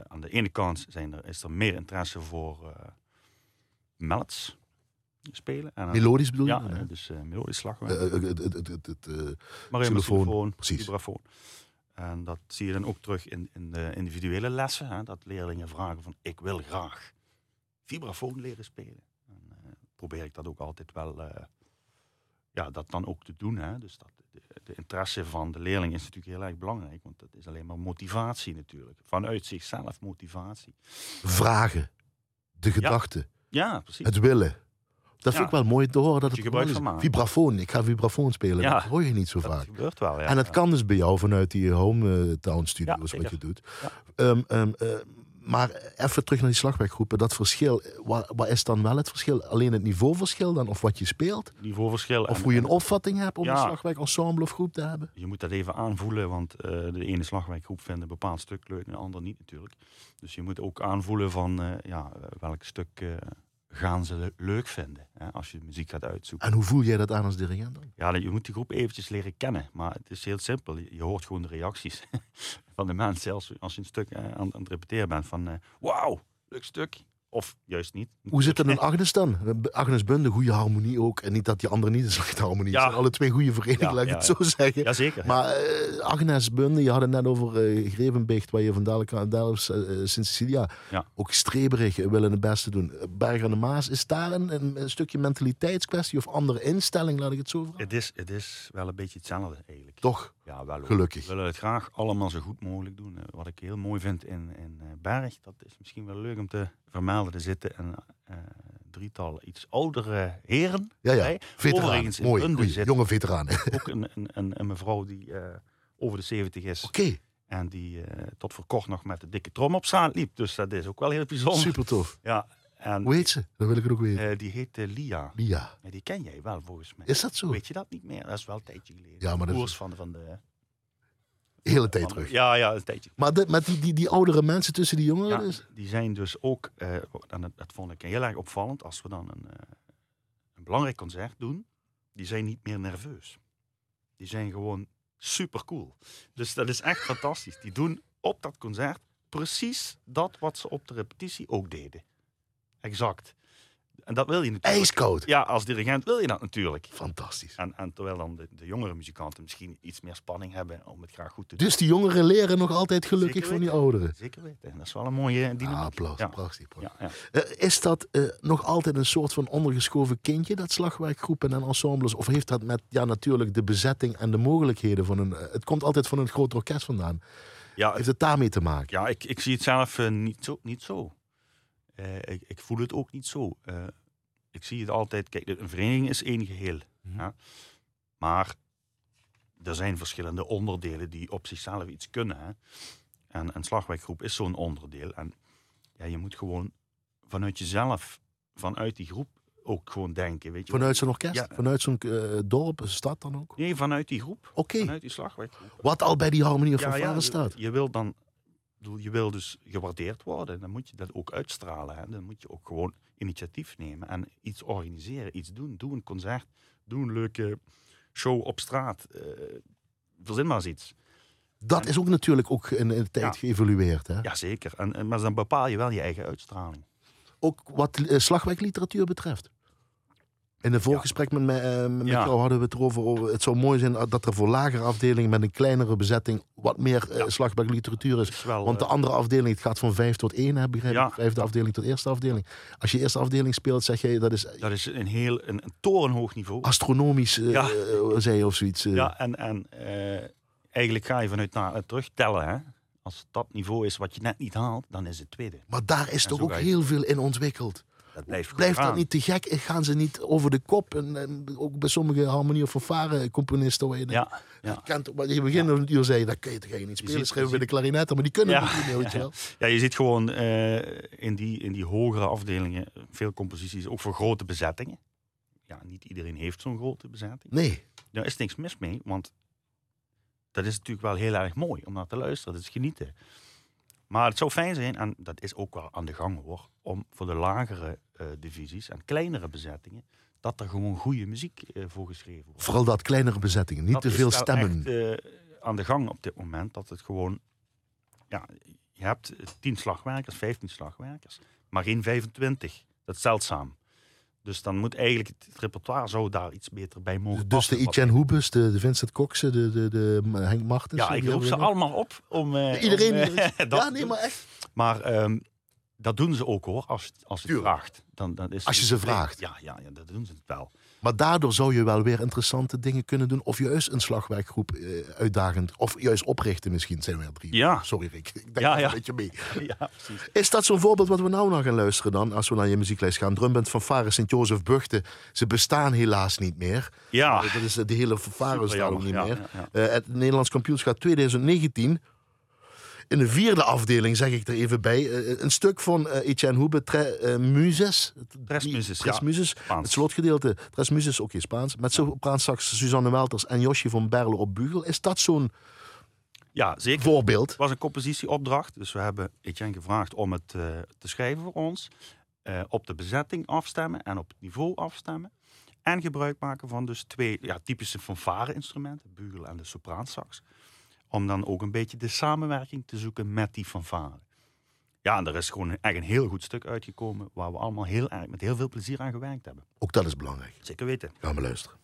Aan de ene kant zijn er, is er meer interesse voor eh melts spelen. En Melodisch bedoel je? ja, dus melodisch slagwerk. Xylofoon, precies. vibrafoon. En dat zie je dan ook terug in, in de individuele lessen. Hè, dat leerlingen vragen van ik wil graag vibrafoon leren spelen. En, probeer ik dat ook altijd wel, ja, dat dan ook te doen. Hè. Dus dat, de, de interesse van de leerling is natuurlijk heel erg belangrijk. Want dat is alleen maar motivatie natuurlijk. Vanuit zichzelf motivatie. vragen, de gedachten, Ja, precies. het willen. Dat vind Ja. ik wel mooi te horen dat het van is. Vibrafoon, ik ga vibrafoon spelen. Ja. Dat hoor je niet zo dat vaak. gebeurt wel, ja. en het ja. kan dus bij jou vanuit die hometown studio's Ja, wat je doet. Ehm, ehm, eh, maar even terug naar die slagwerkgroepen. Dat verschil, wat, wat is dan wel het verschil? Alleen het niveauverschil dan? Of wat je speelt? Niveauverschil. Of en- hoe je een en- opvatting hebt om Ja. een slagwerkensemble of groep te hebben? Je moet dat even aanvoelen, want eh, de ene slagwerkgroep vindt een bepaald stuk leuk en de ander niet natuurlijk. Dus je moet ook aanvoelen van eh, ja, welk stuk eh, gaan ze le- leuk vinden hè, als je muziek gaat uitzoeken. En hoe voel jij dat aan als dirigent dan? Ja, je moet die groep eventjes leren kennen, maar het is heel simpel. Je, hoort gewoon de reacties van de mensen als, als je een stuk eh, aan, aan het repeteren bent van eh, wauw, leuk stuk. Of juist niet. Hoe zit het in Agnes dan? Agnes Bunde, goede harmonie ook. En niet dat die andere niet een slechte harmonie Ja. Zijn alle twee goede verenigingen, Ja, laat ik ja, het zo zeggen. Jazeker. Maar eh, Agnes Bunde, je had het net over eh Grevenbecht, waar je kan, Delfts, eh, eh, Sint-Cecilia. Ook streberig, willen het beste doen. Berg aan de Maas, is daar een, een, een stukje mentaliteitskwestie of andere instelling, laat ik het zo vragen? Het is, het is wel een beetje hetzelfde eigenlijk. Toch, Ja, wel gelukkig. We willen het graag allemaal zo goed mogelijk doen. Eh, wat ik heel mooi vind in, in eh, Berg, dat is misschien wel leuk om te vermelden. Er zitten een eh, drietal iets oudere heren. Ja, ja. bij. In mooi, goeie, jonge veteraan. Oké, ook een, een, een, een mevrouw die over de 70 is. En die tot voor kort nog met de dikke trom op straat liep. Dus dat is ook wel heel bijzonder. super tof. Ja, en Hoe heet ze? Dat wil ik het ook weten. eh, die heet eh, Lia. Lia. Ja, die ken jij wel volgens mij. Is dat zo? Weet je dat niet meer? Dat is wel een tijdje geleden. Ja, maar dat is- van, van de... Hele tijd terug. Ja, ja, een tijdje. Maar de, met die, die, die oudere mensen tussen die jongeren Ja, dus? die zijn dus ook, eh, en dat, dat vond ik heel erg opvallend, als we dan een, een belangrijk concert doen, die zijn niet meer nerveus. Die zijn gewoon super cool. Dus dat is echt fantastisch. Die doen op dat concert precies dat wat ze op de repetitie ook deden. Exact. En dat wil je natuurlijk. IJskoud. Ja, als dirigent wil je dat natuurlijk. Fantastisch. En, en terwijl dan de, de jongere muzikanten misschien iets meer spanning hebben om het graag goed te doen. Dus die jongeren leren nog altijd gelukkig van die ouderen. Zeker weten. Dat is wel een mooie dynamiek. Ah, applaus, Ja. prachtig. prachtig. Ja, ja. Eh, is dat eh, nog altijd een soort van ondergeschoven kindje, dat slagwerkgroepen en ensembles? Of heeft dat met ja, natuurlijk de bezetting en de mogelijkheden van een. eh, het komt altijd van een groot orkest vandaan. Ja, Heeft het daarmee te maken? Ja, ik, ik zie het zelf niet zo. Niet zo. Eh, ik, ik voel het ook niet zo. Eh, ik zie het altijd. Kijk, een vereniging is één geheel. Mhm. ja. Maar er zijn verschillende onderdelen die op zichzelf iets kunnen. Hè. En een slagwerkgroep is zo'n onderdeel. En ja, je moet gewoon vanuit jezelf, vanuit die groep ook gewoon denken. Weet je Vanuit zo'n orkest? Ja. Vanuit zo'n eh, dorp, een stad dan ook? Nee, vanuit die groep. Oké. Vanuit die slagwerkgroep. Wat al bij die harmonie of Ja, staat. je, je wil dan, bedoel, je wil dus gewaardeerd worden. Dan moet je dat ook uitstralen. Hè. Dan moet je ook gewoon initiatief nemen en iets organiseren, iets doen. Doe een concert, doe een leuke show op straat. eh verzin maar eens iets. Dat is ook natuurlijk ook in de tijd Ja. geëvolueerd. Hè? Jazeker. En, en, maar dan bepaal je wel je eigen uitstraling. Ook wat eh, slagwerkliteratuur betreft. In een voorgesprek met, mij, eh, met Ja. jou hadden we het erover. over- Het zou mooi zijn dat er voor lagere afdelingen met een kleinere bezetting wat meer eh, Ja. slagwerkliteratuur is. is wel, Want de eh, andere afdeling, het gaat van vijf tot één, begrijp ik? Ja. Vijfde afdeling tot eerste afdeling. Als je eerste afdeling speelt, zeg je dat is dat is een heel een, een torenhoog niveau. astronomisch, Ja. eh, zei je of zoiets. Ja, en, en eigenlijk ga je vanuit naar het terugtellen. Hè? Als dat niveau is wat je net niet haalt, dan is het tweede. Maar daar is En toch ook heel veel in ontwikkeld. Dat blijft dat niet te gek? Gaan ze niet over de kop? En, en ook bij sommige harmonie- of fanfare componisten waar je denkt, Ja, ja. kent, je begin van het uur zei, dat kun je toch niet spelen. Schrijven bij de klarinetten, maar die kunnen Ja. het niet meer, weet je wel. ja, je ziet gewoon eh, in, die, in die hogere afdelingen veel composities, ook voor grote bezettingen. Ja, niet iedereen heeft zo'n grote bezetting. Nee, Daar is niks mis mee, want dat is natuurlijk wel heel erg mooi om naar te luisteren. Dat is genieten. Maar het zou fijn zijn, en dat is ook wel aan de gang hoor, om voor de lagere eh, divisies en kleinere bezettingen, dat er gewoon goede muziek eh, voor geschreven wordt. vooral dat kleinere bezettingen, niet Dat te is veel stemmen. echt, eh, aan de gang op dit moment, dat het gewoon, ja, je hebt eh, 10 slagwerkers, 15 slagwerkers, maar geen 25. Dat is zeldzaam. Dus dan moet eigenlijk het, repertoire zou daar iets beter bij mogen Dus passen. de Etienne Hoebes, de, de Vincent Koksen, de, de, de Henk Martens. Ja, ik roep ze allemaal op om. eh, Iedereen. om, iedereen- dat ja, nee, maar echt. Maar ehm, dat doen ze ook hoor, als, als je het vraagt. Dan, dan is Als je ze vraagt. Ja, ja, ja, dat doen ze het wel. Maar daardoor zou je wel weer interessante dingen kunnen doen. Of juist een slagwerkgroep eh, uitdagend. Of juist oprichten misschien. Zijn we er drie. Ja. Sorry Rick. Ik denk Ja, ja. een beetje mee. ja, precies. Is dat zo'n voorbeeld wat we nou nog gaan luisteren dan? Als we naar je muzieklijst gaan. Drumband van Varen Sint-Jozef Buchten. Ze bestaan helaas niet meer. Ja, Eh, dat is, eh, de hele Varen staan ook niet meer. het Nederlands kampioenschap 2019. In de vierde afdeling zeg ik er even bij. eh, een stuk van eh, Etienne Hoebe, eh, Muses. Tres Muses, Tres ja. Muses. Spaans. Het slotgedeelte, Tres Muses, oké Spaans. Met sopraansax Suzanne Welters en Josje van Berle op Bugel. Is dat zo'n ja, zeker. voorbeeld? Het was een compositieopdracht. Dus we hebben Etienne gevraagd om het eh, te schrijven voor ons. Eh, op de bezetting afstemmen en op het niveau afstemmen. En gebruik maken van dus twee ja, typische fanfare-instrumenten. Bugel en de sopraansax. Om dan ook een beetje de samenwerking te zoeken met die fanfare. Ja, en er is gewoon echt een heel goed stuk uitgekomen. Waar we allemaal heel erg met heel veel plezier aan gewerkt hebben. Ook dat is belangrijk. Zeker weten. Gaan we luisteren.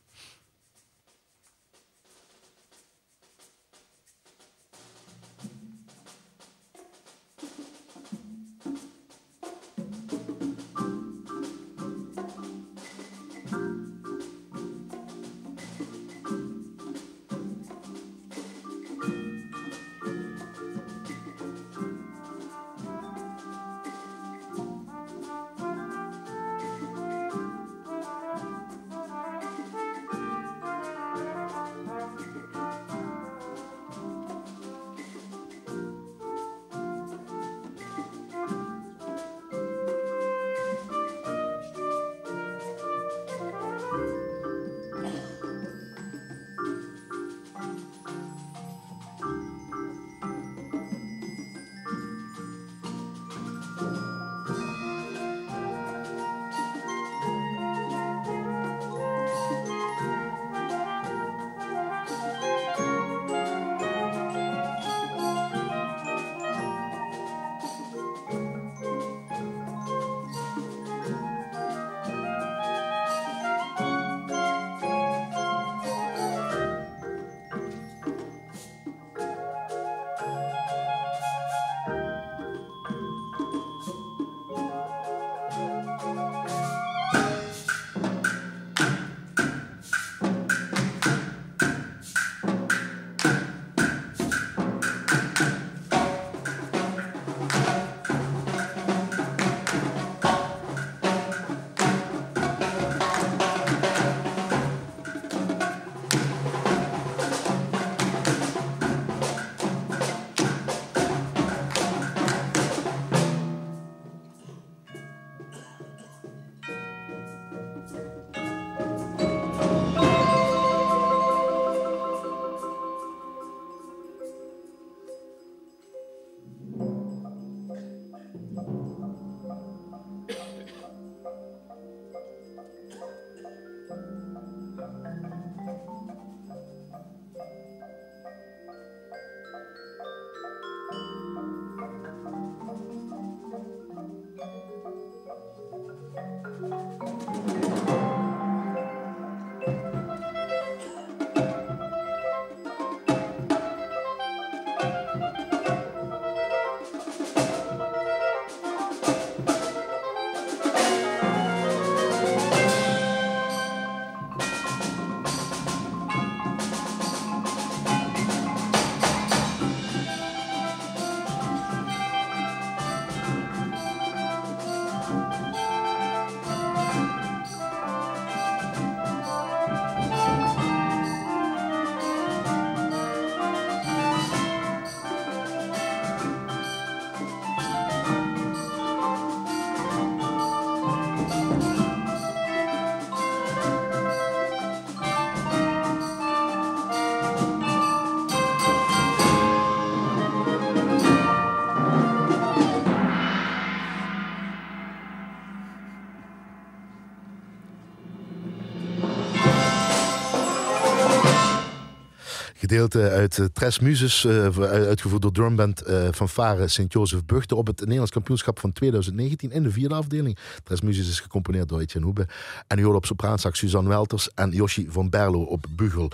Gedeelte uit uh, Tres Muses, uh, uitgevoerd door drumband van Varen Sint-Jozef Buchten op het Nederlands kampioenschap van 2019 in de vierde afdeling. Tres Muses is gecomponeerd door Etienne Hoebe. En u hoort op sopraansax Suzanne Welters en Yoshi van Berlo op bugel.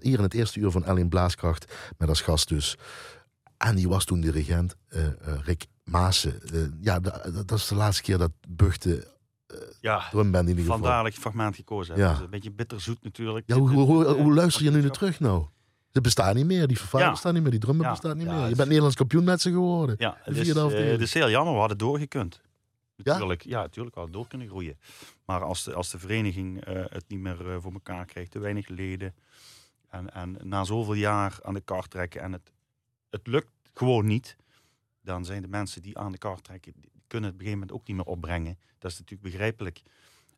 hier in het eerste uur van Ellen Blaaskracht, met als gast dus. En die was toen dirigent, Rick Maassen. ja, dat is de laatste keer dat Buchten ja, drumband in ieder geval. Vandaar dat gekozen. Ja. een beetje bitterzoet natuurlijk. Ja, hoe, hoe, hoe, luister je nu naar terug nou? Ze bestaan niet meer, die vervaardiging ja. bestaan niet meer, die drummer ja. bestaat niet meer. Je bent Nederlands kampioen met ze geworden. Ja, het is, het is heel jammer, we hadden doorgekund. Natuurlijk, ja? natuurlijk hadden door kunnen groeien. Maar als de, als de vereniging uh, het niet meer uh, voor elkaar krijgt, te weinig leden. En, en na zoveel jaar aan de kar trekken en het, het lukt gewoon niet. Dan zijn de mensen die aan de kar trekken, kunnen het op een gegeven moment ook niet meer opbrengen. Dat is natuurlijk begrijpelijk.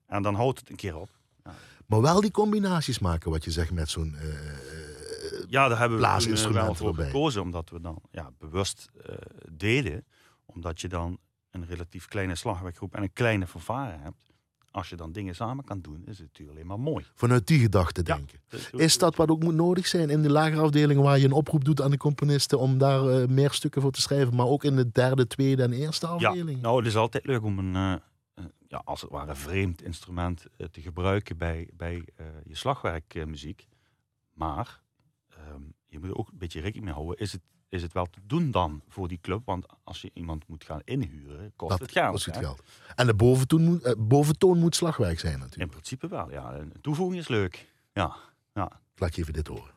En dan houdt het een keer op. Ja. Maar wel die combinaties maken, wat je zegt met zo'n uh, ja, daar hebben we wel voor gekozen, omdat we dan ja, bewust uh, deden. Omdat je dan een relatief kleine slagwerkgroep en een kleine vervaren hebt. Als je dan dingen samen kan doen, is het natuurlijk alleen maar mooi. Vanuit die gedachte denken. is dat wat ook moet nodig zijn in de lagere afdelingen waar je een oproep doet aan de componisten om daar uh, meer stukken voor te schrijven, maar ook in de derde, tweede en eerste afdeling? Ja, nou, het is altijd leuk om een, uh, ja, als het ware, vreemd instrument te gebruiken bij, bij je slagwerkmuziek. maar Ehm, je moet er ook een beetje rekening mee houden. Is het, is het wel te doen dan voor die club? Want als je iemand moet gaan inhuren, kost het geld. Kost het geld. En de boventoon moet, uh, boventoon moet slagwerk zijn natuurlijk. In principe wel, ja. Een toevoeging is leuk. Ja, ja. Laat je even dit horen.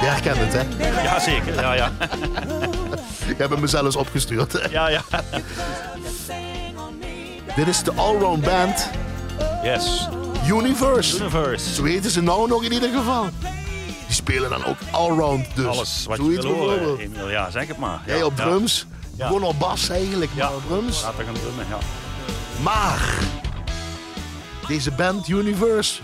Je herkent het, hè? Ja, zeker. Ja, ja. Je hebt hem mezelf opgestuurd. Ja, ja. Dit is de Allround Band. Yes. Universe. Universe. Zo heten ze nou nog in ieder geval. Die spelen dan ook allround dus. Alles wat je wil horen. Ja, zeg het maar. Jij op drums. Ja. Gewoon op bas eigenlijk, maar op drums. Laten we gaan drummen, ja. Maar, deze band Universe...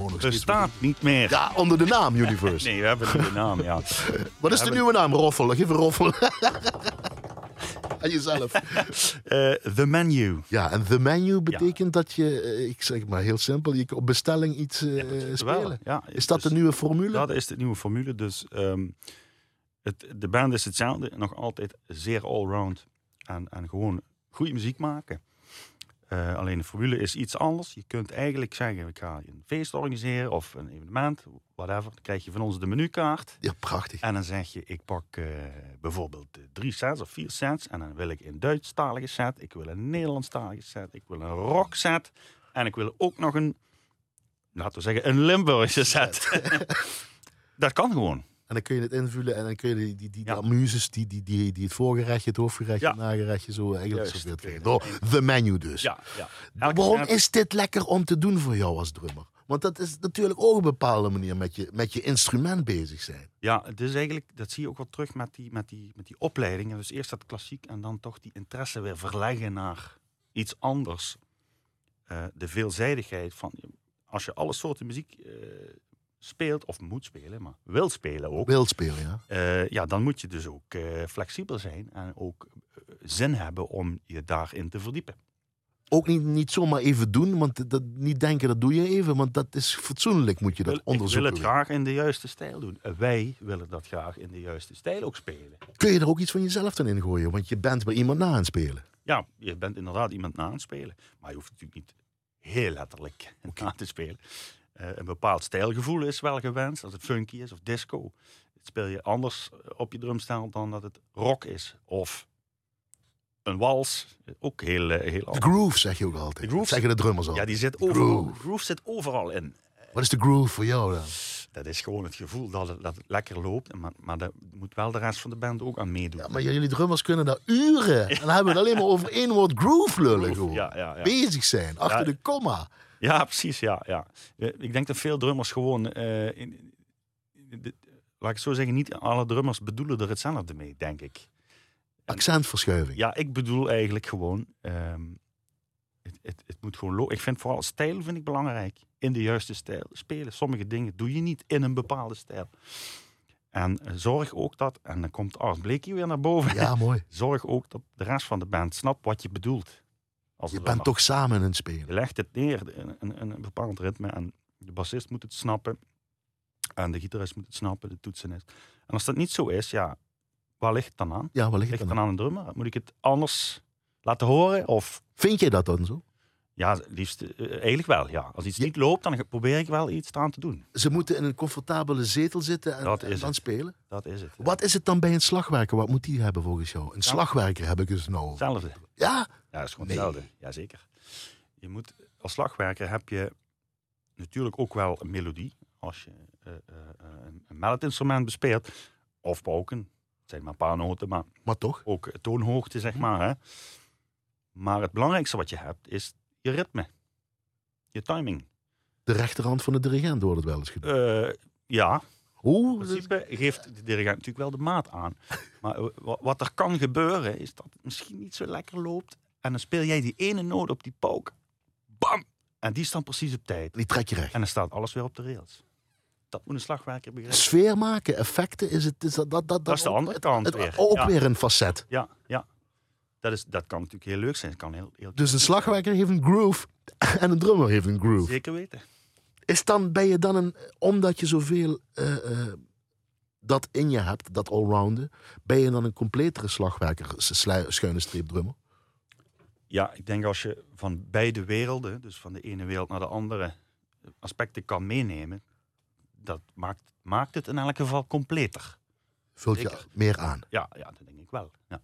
Uh, bestaat niet meer. Ja, onder de naam Universe. nee, we hebben een nieuwe naam, ja. Wat is de nieuwe naam? Roffel, geef een roffel. aan jezelf. Uh, the menu. Ja, en the menu betekent dat je, uh, ik zeg maar heel simpel, je op bestelling iets uh, ja, spelen. Ja, is dat dus, de nieuwe formule? Dat is de nieuwe formule. Dus um, het, de band is hetzelfde, nog altijd zeer allround. En, en gewoon goede muziek maken. Uh, alleen de formule is iets anders. Je kunt eigenlijk zeggen, ik ga een feest organiseren of een evenement, whatever. Dan krijg je van ons de menukaart. Ja, prachtig. En dan zeg je, ik pak uh, bijvoorbeeld drie sets of vier sets. En dan wil ik een Duitsstalige set, ik wil een Nederlandstalige set, ik wil een rock set. En ik wil ook nog een, laten we zeggen, een Limburgse set. dat kan gewoon. En dan kun je het invullen en dan kun je die, die, die, ja. die, die, die, die het voorgerechtje, het hoofdgerechtje, ja. het nagerechtje zo eigenlijk zo Door de menu dus. Ja, ja. Waarom is dit lekker om te doen voor jou als drummer? Want dat is natuurlijk ook een bepaalde manier met je, met je instrument bezig zijn. Ja, het is eigenlijk, dat zie je ook wel terug met die, met die, met die opleidingen. Dus eerst dat klassiek en dan toch die interesse weer verleggen naar iets anders. Uh, de veelzijdigheid van, als je alle soorten muziek uh, speelt, of moet spelen, maar wil spelen ook. Wil spelen, ja. Uh, ja, dan moet je dus ook uh, flexibel zijn en ook uh, zin hebben om je daarin te verdiepen. Ook niet, niet zomaar even doen, want dat, niet denken dat doe je even, want dat is fatsoenlijk, moet je dat onderzoeken. Ik wil het graag in de juiste stijl doen. Wij willen dat graag in de juiste stijl ook spelen. Kun je er ook iets van jezelf dan in gooien, want je bent bij iemand na aan het spelen. Ja, je bent inderdaad iemand na aan het spelen, maar je hoeft natuurlijk niet heel letterlijk okay. na te spelen. Uh, een bepaald stijlgevoel is wel gewenst. Als het funky is of disco. Het speel je anders op je drumstel dan dat het rock is. Of een wals. Ook heel, uh, heel De groove zeg je ook altijd. De groove zeggen de drummers al. Ja, die zit overal. Groove. groove zit overal in. Wat is de groove voor jou dan? Dat is gewoon het gevoel dat het, dat het lekker loopt. Maar, maar daar moet wel de rest van de band ook aan meedoen. Ja, maar jullie drummers kunnen daar uren. En dan hebben we het alleen maar over één woord groove lullen. Groove, ja, ja, ja. Bezig zijn, achter de komma. Ja, precies. Ja, ja. Ik denk dat veel drummers gewoon. Uh, in, de, laat ik zo zeggen, niet alle drummers bedoelen er hetzelfde mee, denk ik. Accentverschuiving. Ja, ik bedoel eigenlijk gewoon. Um, het, het, het, moet gewoon Ik vind vooral stijl vind ik belangrijk. In de juiste stijl spelen. Sommige dingen doe je niet in een bepaalde stijl. En uh, zorg ook dat, en dan komt Art Bleekie weer naar boven. Ja, mooi. Zorg ook dat de rest van de band snapt wat je bedoelt Als Je bent toch samen in het spelen. Je legt het neer in een bepaald ritme en de bassist moet het snappen. En de gitarist moet het snappen, de toetsenist. En als dat niet zo is, ja, waar ligt het dan aan? Ja, waar ligt Ligt het dan dan aan de drummer? Moet ik het anders laten horen? Of Vind je dat dan zo? Ja, liefst eh, eigenlijk wel, ja. Als iets niet loopt, dan probeer ik wel iets aan te doen. Ze moeten in een comfortabele zetel zitten en, dan het. spelen. Dat is het. Wat is het dan bij een slagwerker? Wat moet die hebben volgens jou? Een slagwerker heb ik dus nou. Hetzelfde. Ja, Ja, dat is gewoon Nee. hetzelfde. Jazeker. Je moet, als slagwerker heb je natuurlijk ook wel een melodie. Als je eh, eh, een, melodinstrument bespeelt. Of pauken. Het zijn maar een paar noten, maar maar toch. ook toonhoogte, zeg maar. Hè. Maar het belangrijkste wat je hebt, is je ritme. Je timing. De rechterhand van de dirigent wordt het wel eens gedaan. Eh, ja, in principe geeft de dirigent natuurlijk wel de maat aan. Maar eh, wa- wat er kan gebeuren, is dat het misschien niet zo lekker loopt. En dan speel jij die ene noot op die pauk. Bam! En die staat precies op tijd. die trek je recht. En dan staat alles weer op de rails. Dat moet een slagwerker begrijpen. Sfeer maken, effecten, is het, is dat, dat, dat, Dat is de andere kant weer. Ook Ja. weer een facet. Ja, ja. Dat, is, dat kan natuurlijk heel leuk zijn. Het kan heel, heel Dus een slagwerker heeft een groove en een drummer heeft een groove. Zeker weten. Is dan, ben je dan een, omdat je zoveel eh, eh, dat in je hebt, dat allrounden, ben je dan een completere slagwerker, schuine streep drummer? Ja, ik denk als je van beide werelden, dus van de ene wereld naar de andere, aspecten kan meenemen, dat maakt, maakt het in elk geval completer. Vult je Zeker. meer aan. Ja, ja dat denk ik wel. Ja.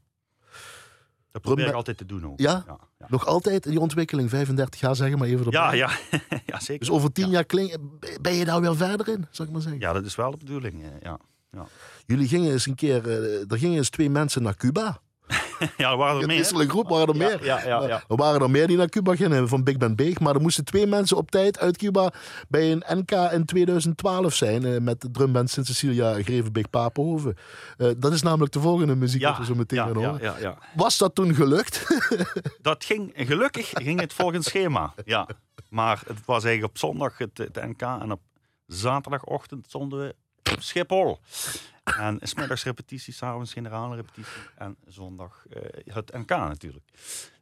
Dat probeer ik altijd te doen ook. Ja? Ja, ja. Nog altijd die ontwikkeling, 35 jaar zeggen maar even ja, ja. ja zeker. Dus over tien Ja. jaar klink, ben je daar weer verder in, zou ik maar zeggen. Ja, dat is wel de bedoeling. eh, Ja, Jullie gingen eens een keer, eh, er gingen eens twee mensen naar Cuba. ja er waren er Het meer. een groep, waren er meer. Ja, ja, ja. Er waren er meer die naar Cuba gingen van Big Band Beeg. Maar er moesten twee mensen op tijd uit Cuba bij een NK in 2012 zijn. eh, met de drumband Sint Cecilia Grevenbeek Papenhoven. Eh, dat is namelijk de volgende muziek dat we zo meteen gaan horen. Was dat toen gelukt? Dat ging, gelukkig ging het volgens schema. Ja. Maar het was eigenlijk op zondag het, het NK en op zaterdagochtend stonden we op Schiphol. En smiddags repetitie, s'avonds generale repetitie en zondag eh, het NK natuurlijk.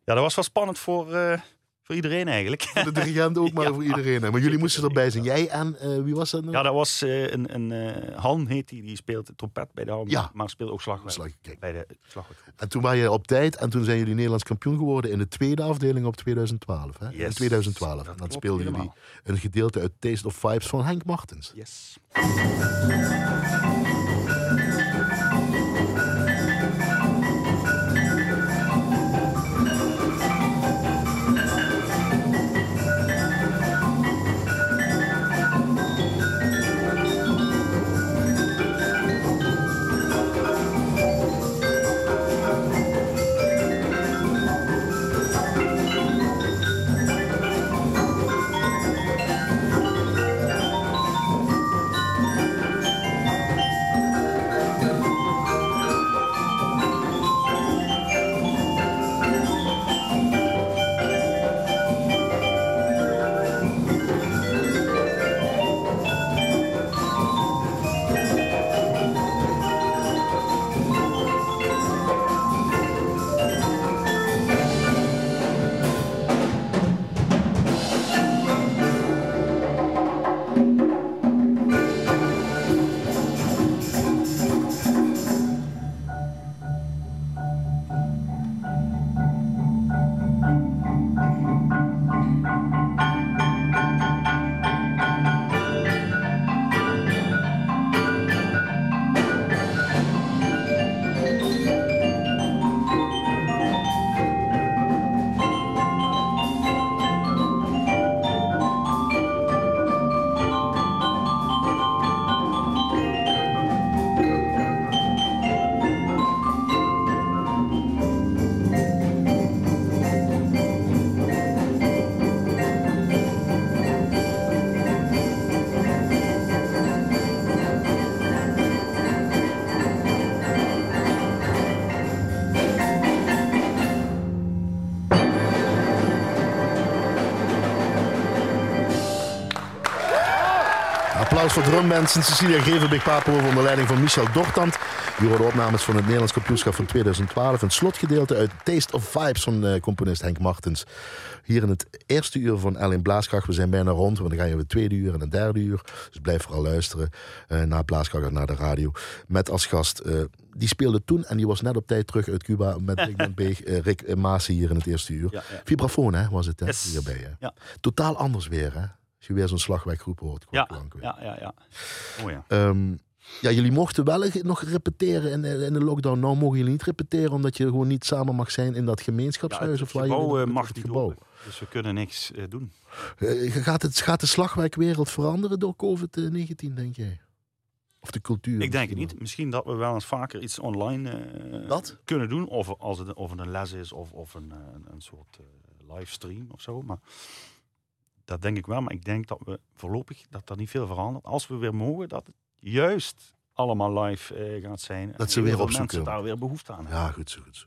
Ja, dat was wel spannend voor, eh, voor iedereen eigenlijk. Voor de dirigent ook, maar Ja. voor iedereen. Maar jullie moesten erbij zijn. Jij en, eh, wie was dat nou? Ja, dat was een, een Han heet die, die speelt trompet bij de Han, Ja. maar speelt ook slagwerk bij de slagwerkgroep. En toen waren je op tijd en toen zijn jullie Nederlands kampioen geworden in de tweede afdeling op 2012. Hè? In Yes, 2012. dat en dan speelden jullie een gedeelte uit Taste of Vibes van Henk Martens. Yes. Drumbands en Cecilia Geven, Big Papo onder leiding van Michel Dortand. Die worden opnames van het Nederlands kampioenschap van 2012. Een slotgedeelte uit Taste of Vibes van uh, componist Henk Martens. Hier in het eerste uur van Ellen Blaaskracht. We zijn bijna rond, want dan ga je het tweede uur en het derde uur. Dus blijf vooral luisteren uh, naar Blaaskracht en naar de radio. Met als gast, uh, die speelde toen en die was net op tijd terug uit Cuba met Rick Beeg, Rick Maas hier in het eerste uur. Ja, ja. Vibrafoon hè, was het hè, yes. hierbij. Hè? Ja. Totaal anders weer hè. Als je weer zo'n slagwerkgroep hoort. Ja, ja, ja, ja. Oh ja. Um, ja, jullie mochten wel nog repeteren in, in de lockdown. Nou mogen jullie niet repeteren omdat je gewoon niet samen mag zijn in dat gemeenschapshuis. Ja, of waar gebouw je, mag niet gebouw. Open. Dus we kunnen niks uh, doen. Uh, gaat, het, gaat de slagwerkwereld veranderen door COVID-19, denk jij? Of de cultuur? Ik denk het niet. Misschien dat we wel eens vaker iets online uh, kunnen doen. Of als het, of het een les is of, of een, een, een soort livestream of zo. Maar dat denk ik wel. Maar ik denk dat we voorlopig dat er niet veel verandert. Als we weer mogen, dat het juist allemaal live uh, gaat zijn. Dat ze weer op mensen daar weer behoefte aan hebben. Ja, goed zo, goed zo.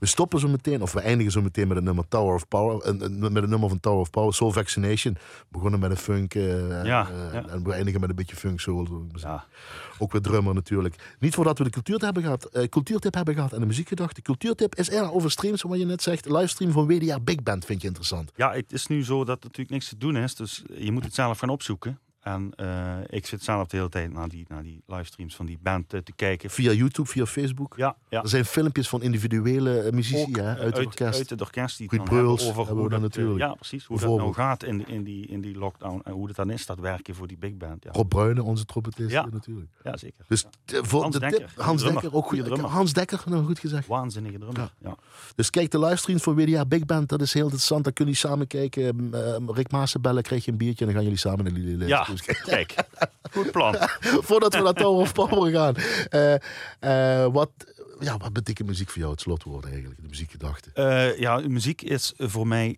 We stoppen zo meteen, of we eindigen zo meteen met het nummer Tower of Power. Uh, met het nummer van Tower of Power, Soul Vaccination. We begonnen met een funk ja, ja. en we eindigen met een beetje funk soul. Ja. Ook weer drummer natuurlijk. Niet voordat we de cultuurtip hebben gehad, cultuurtip hebben gehad en de muziekgedachte. Cultuurtip is eigenlijk over streams, wat je net zegt. Livestream van WDR Big Band vind je interessant. Ja, het is nu zo dat natuurlijk niks te doen is. Dus je moet het zelf gaan opzoeken. En uh, ik zit zelf de hele tijd naar die, naar die livestreams van die band uh, te kijken. Via YouTube, via Facebook? Ja. ja. Er zijn filmpjes van individuele uh, muzici hè, uit, uit het orkest. Uit het orkest die Breuls over hoe dat, natuurlijk. ja, precies. Hoe dat nou gaat in, in, die, in die lockdown. En hoe het dan is, dat werken voor die big band. Ja. Rob Bruyne, onze trompetist ja. natuurlijk. Ja, zeker. Dus ja. voor Hans de Dekker. Tip, Hans Dekker, ook goed. drummer. Hans Dekker, nou goed gezegd. Waanzinnige drummer. Ja. Dus kijk de livestreams van WDR Big Band, dat is heel interessant. Dan kunnen jullie samen kijken. Rick Maassen bellen, krijg je een biertje en dan gaan jullie samen naar die Ja, kijk. Goed plan. Voordat we naar Tower of Power gaan. Uh, uh, wat, ja, wat betekent muziek voor jou het slotwoord eigenlijk? De muziekgedachte. Uh, ja, muziek is voor mij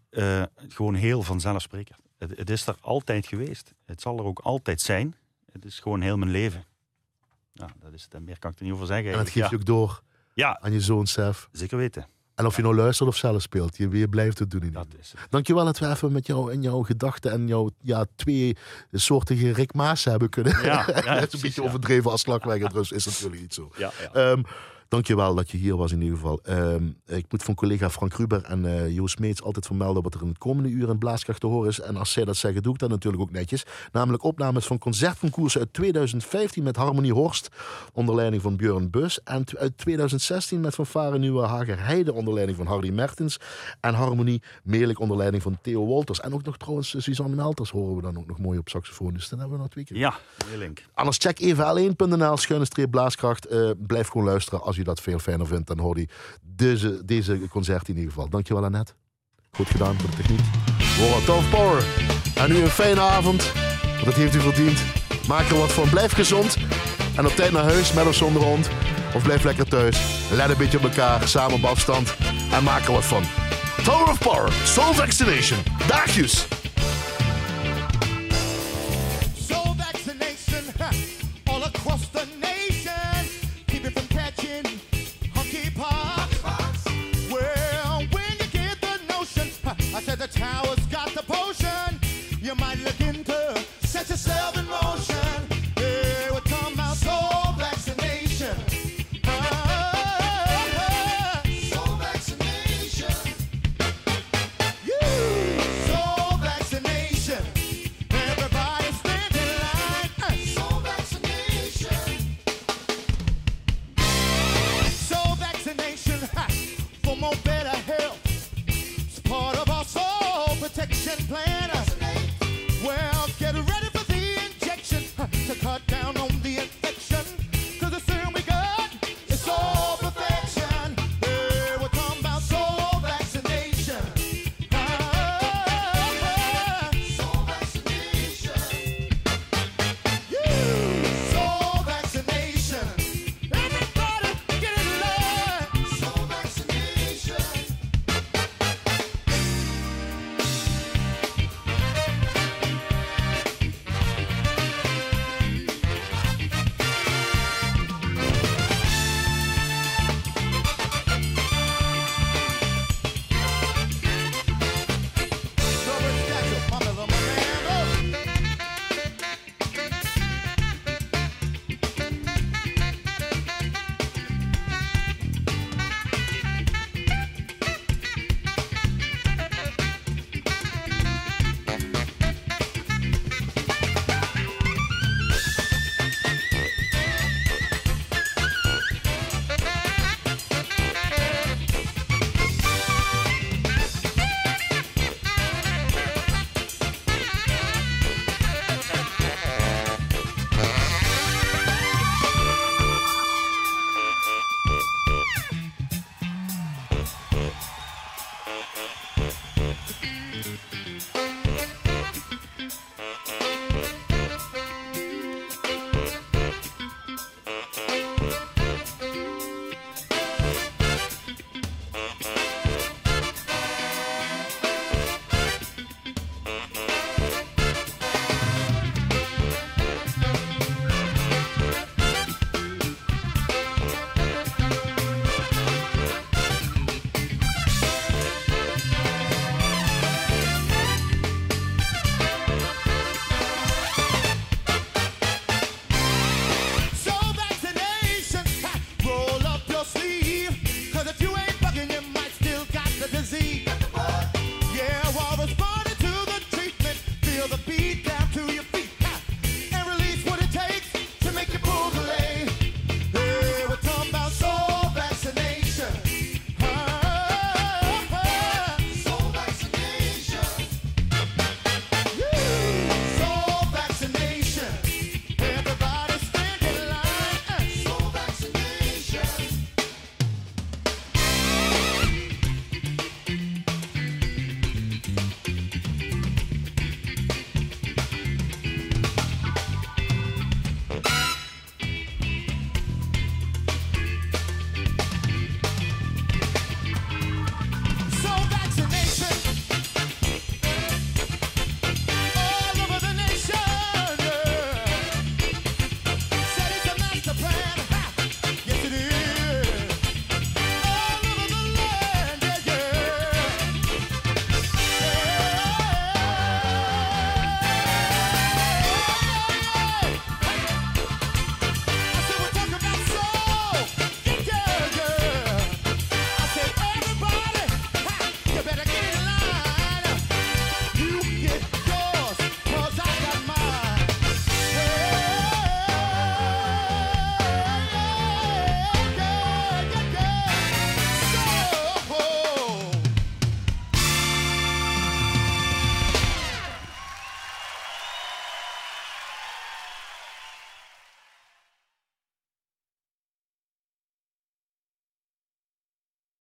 gewoon heel vanzelfsprekend. Het, het, is er altijd geweest. Het zal er ook altijd zijn. Het is gewoon heel mijn leven. Ja, dat is het. Meer kan ik er niet over zeggen. En dat geef je ook door ja. aan je zoon Sef. Zeker weten. En of je nou luistert of zelf speelt, je, je blijft het doen. In dat is het. Dankjewel dat we even met jou en jouw gedachten en jouw ja, twee soortige Rick Maas hebben kunnen. Ja, ja, het is een beetje overdreven als slagwerker, dus is natuurlijk niet zo. Ja, ja. Um, Dankjewel dat je hier was in ieder geval. Um, ik moet van collega Frank Ruber en uh, Joost Meets altijd vermelden wat er in het komende uur in Blaaskracht te horen is. En als zij dat zeggen, doe ik dat natuurlijk ook netjes. Namelijk opnames van concertconcoursen uit 2015 met Harmonie Horst onder leiding van Björn Bus. En uit 2016 met Fanfare Nieuwe Hager Heide onder leiding van Hardy Mertens. En Harmonie Meerlijk onder leiding van Theo Wolters. En ook nog trouwens Suzanne Melters horen we dan ook nog mooi op saxofoon. Dus dan hebben we nog twee keer. Ja, link. Anders check even l1.nl schuine streep Blaaskracht. Uh, blijf gewoon luisteren als je dat veel fijner vindt, dan hoor je deze, deze concert in ieder geval. Dankjewel Annette. Goed gedaan voor de techniek. Wow, tough power. En nu een fijne avond. Dat heeft u verdiend. Maak er wat van. Blijf gezond. En op tijd naar huis, met of zonder hond. Of blijf lekker thuis. Let een beetje op elkaar, samen op afstand. En maak er wat van. Tower of Power, Soul Vaccination. Daagjes!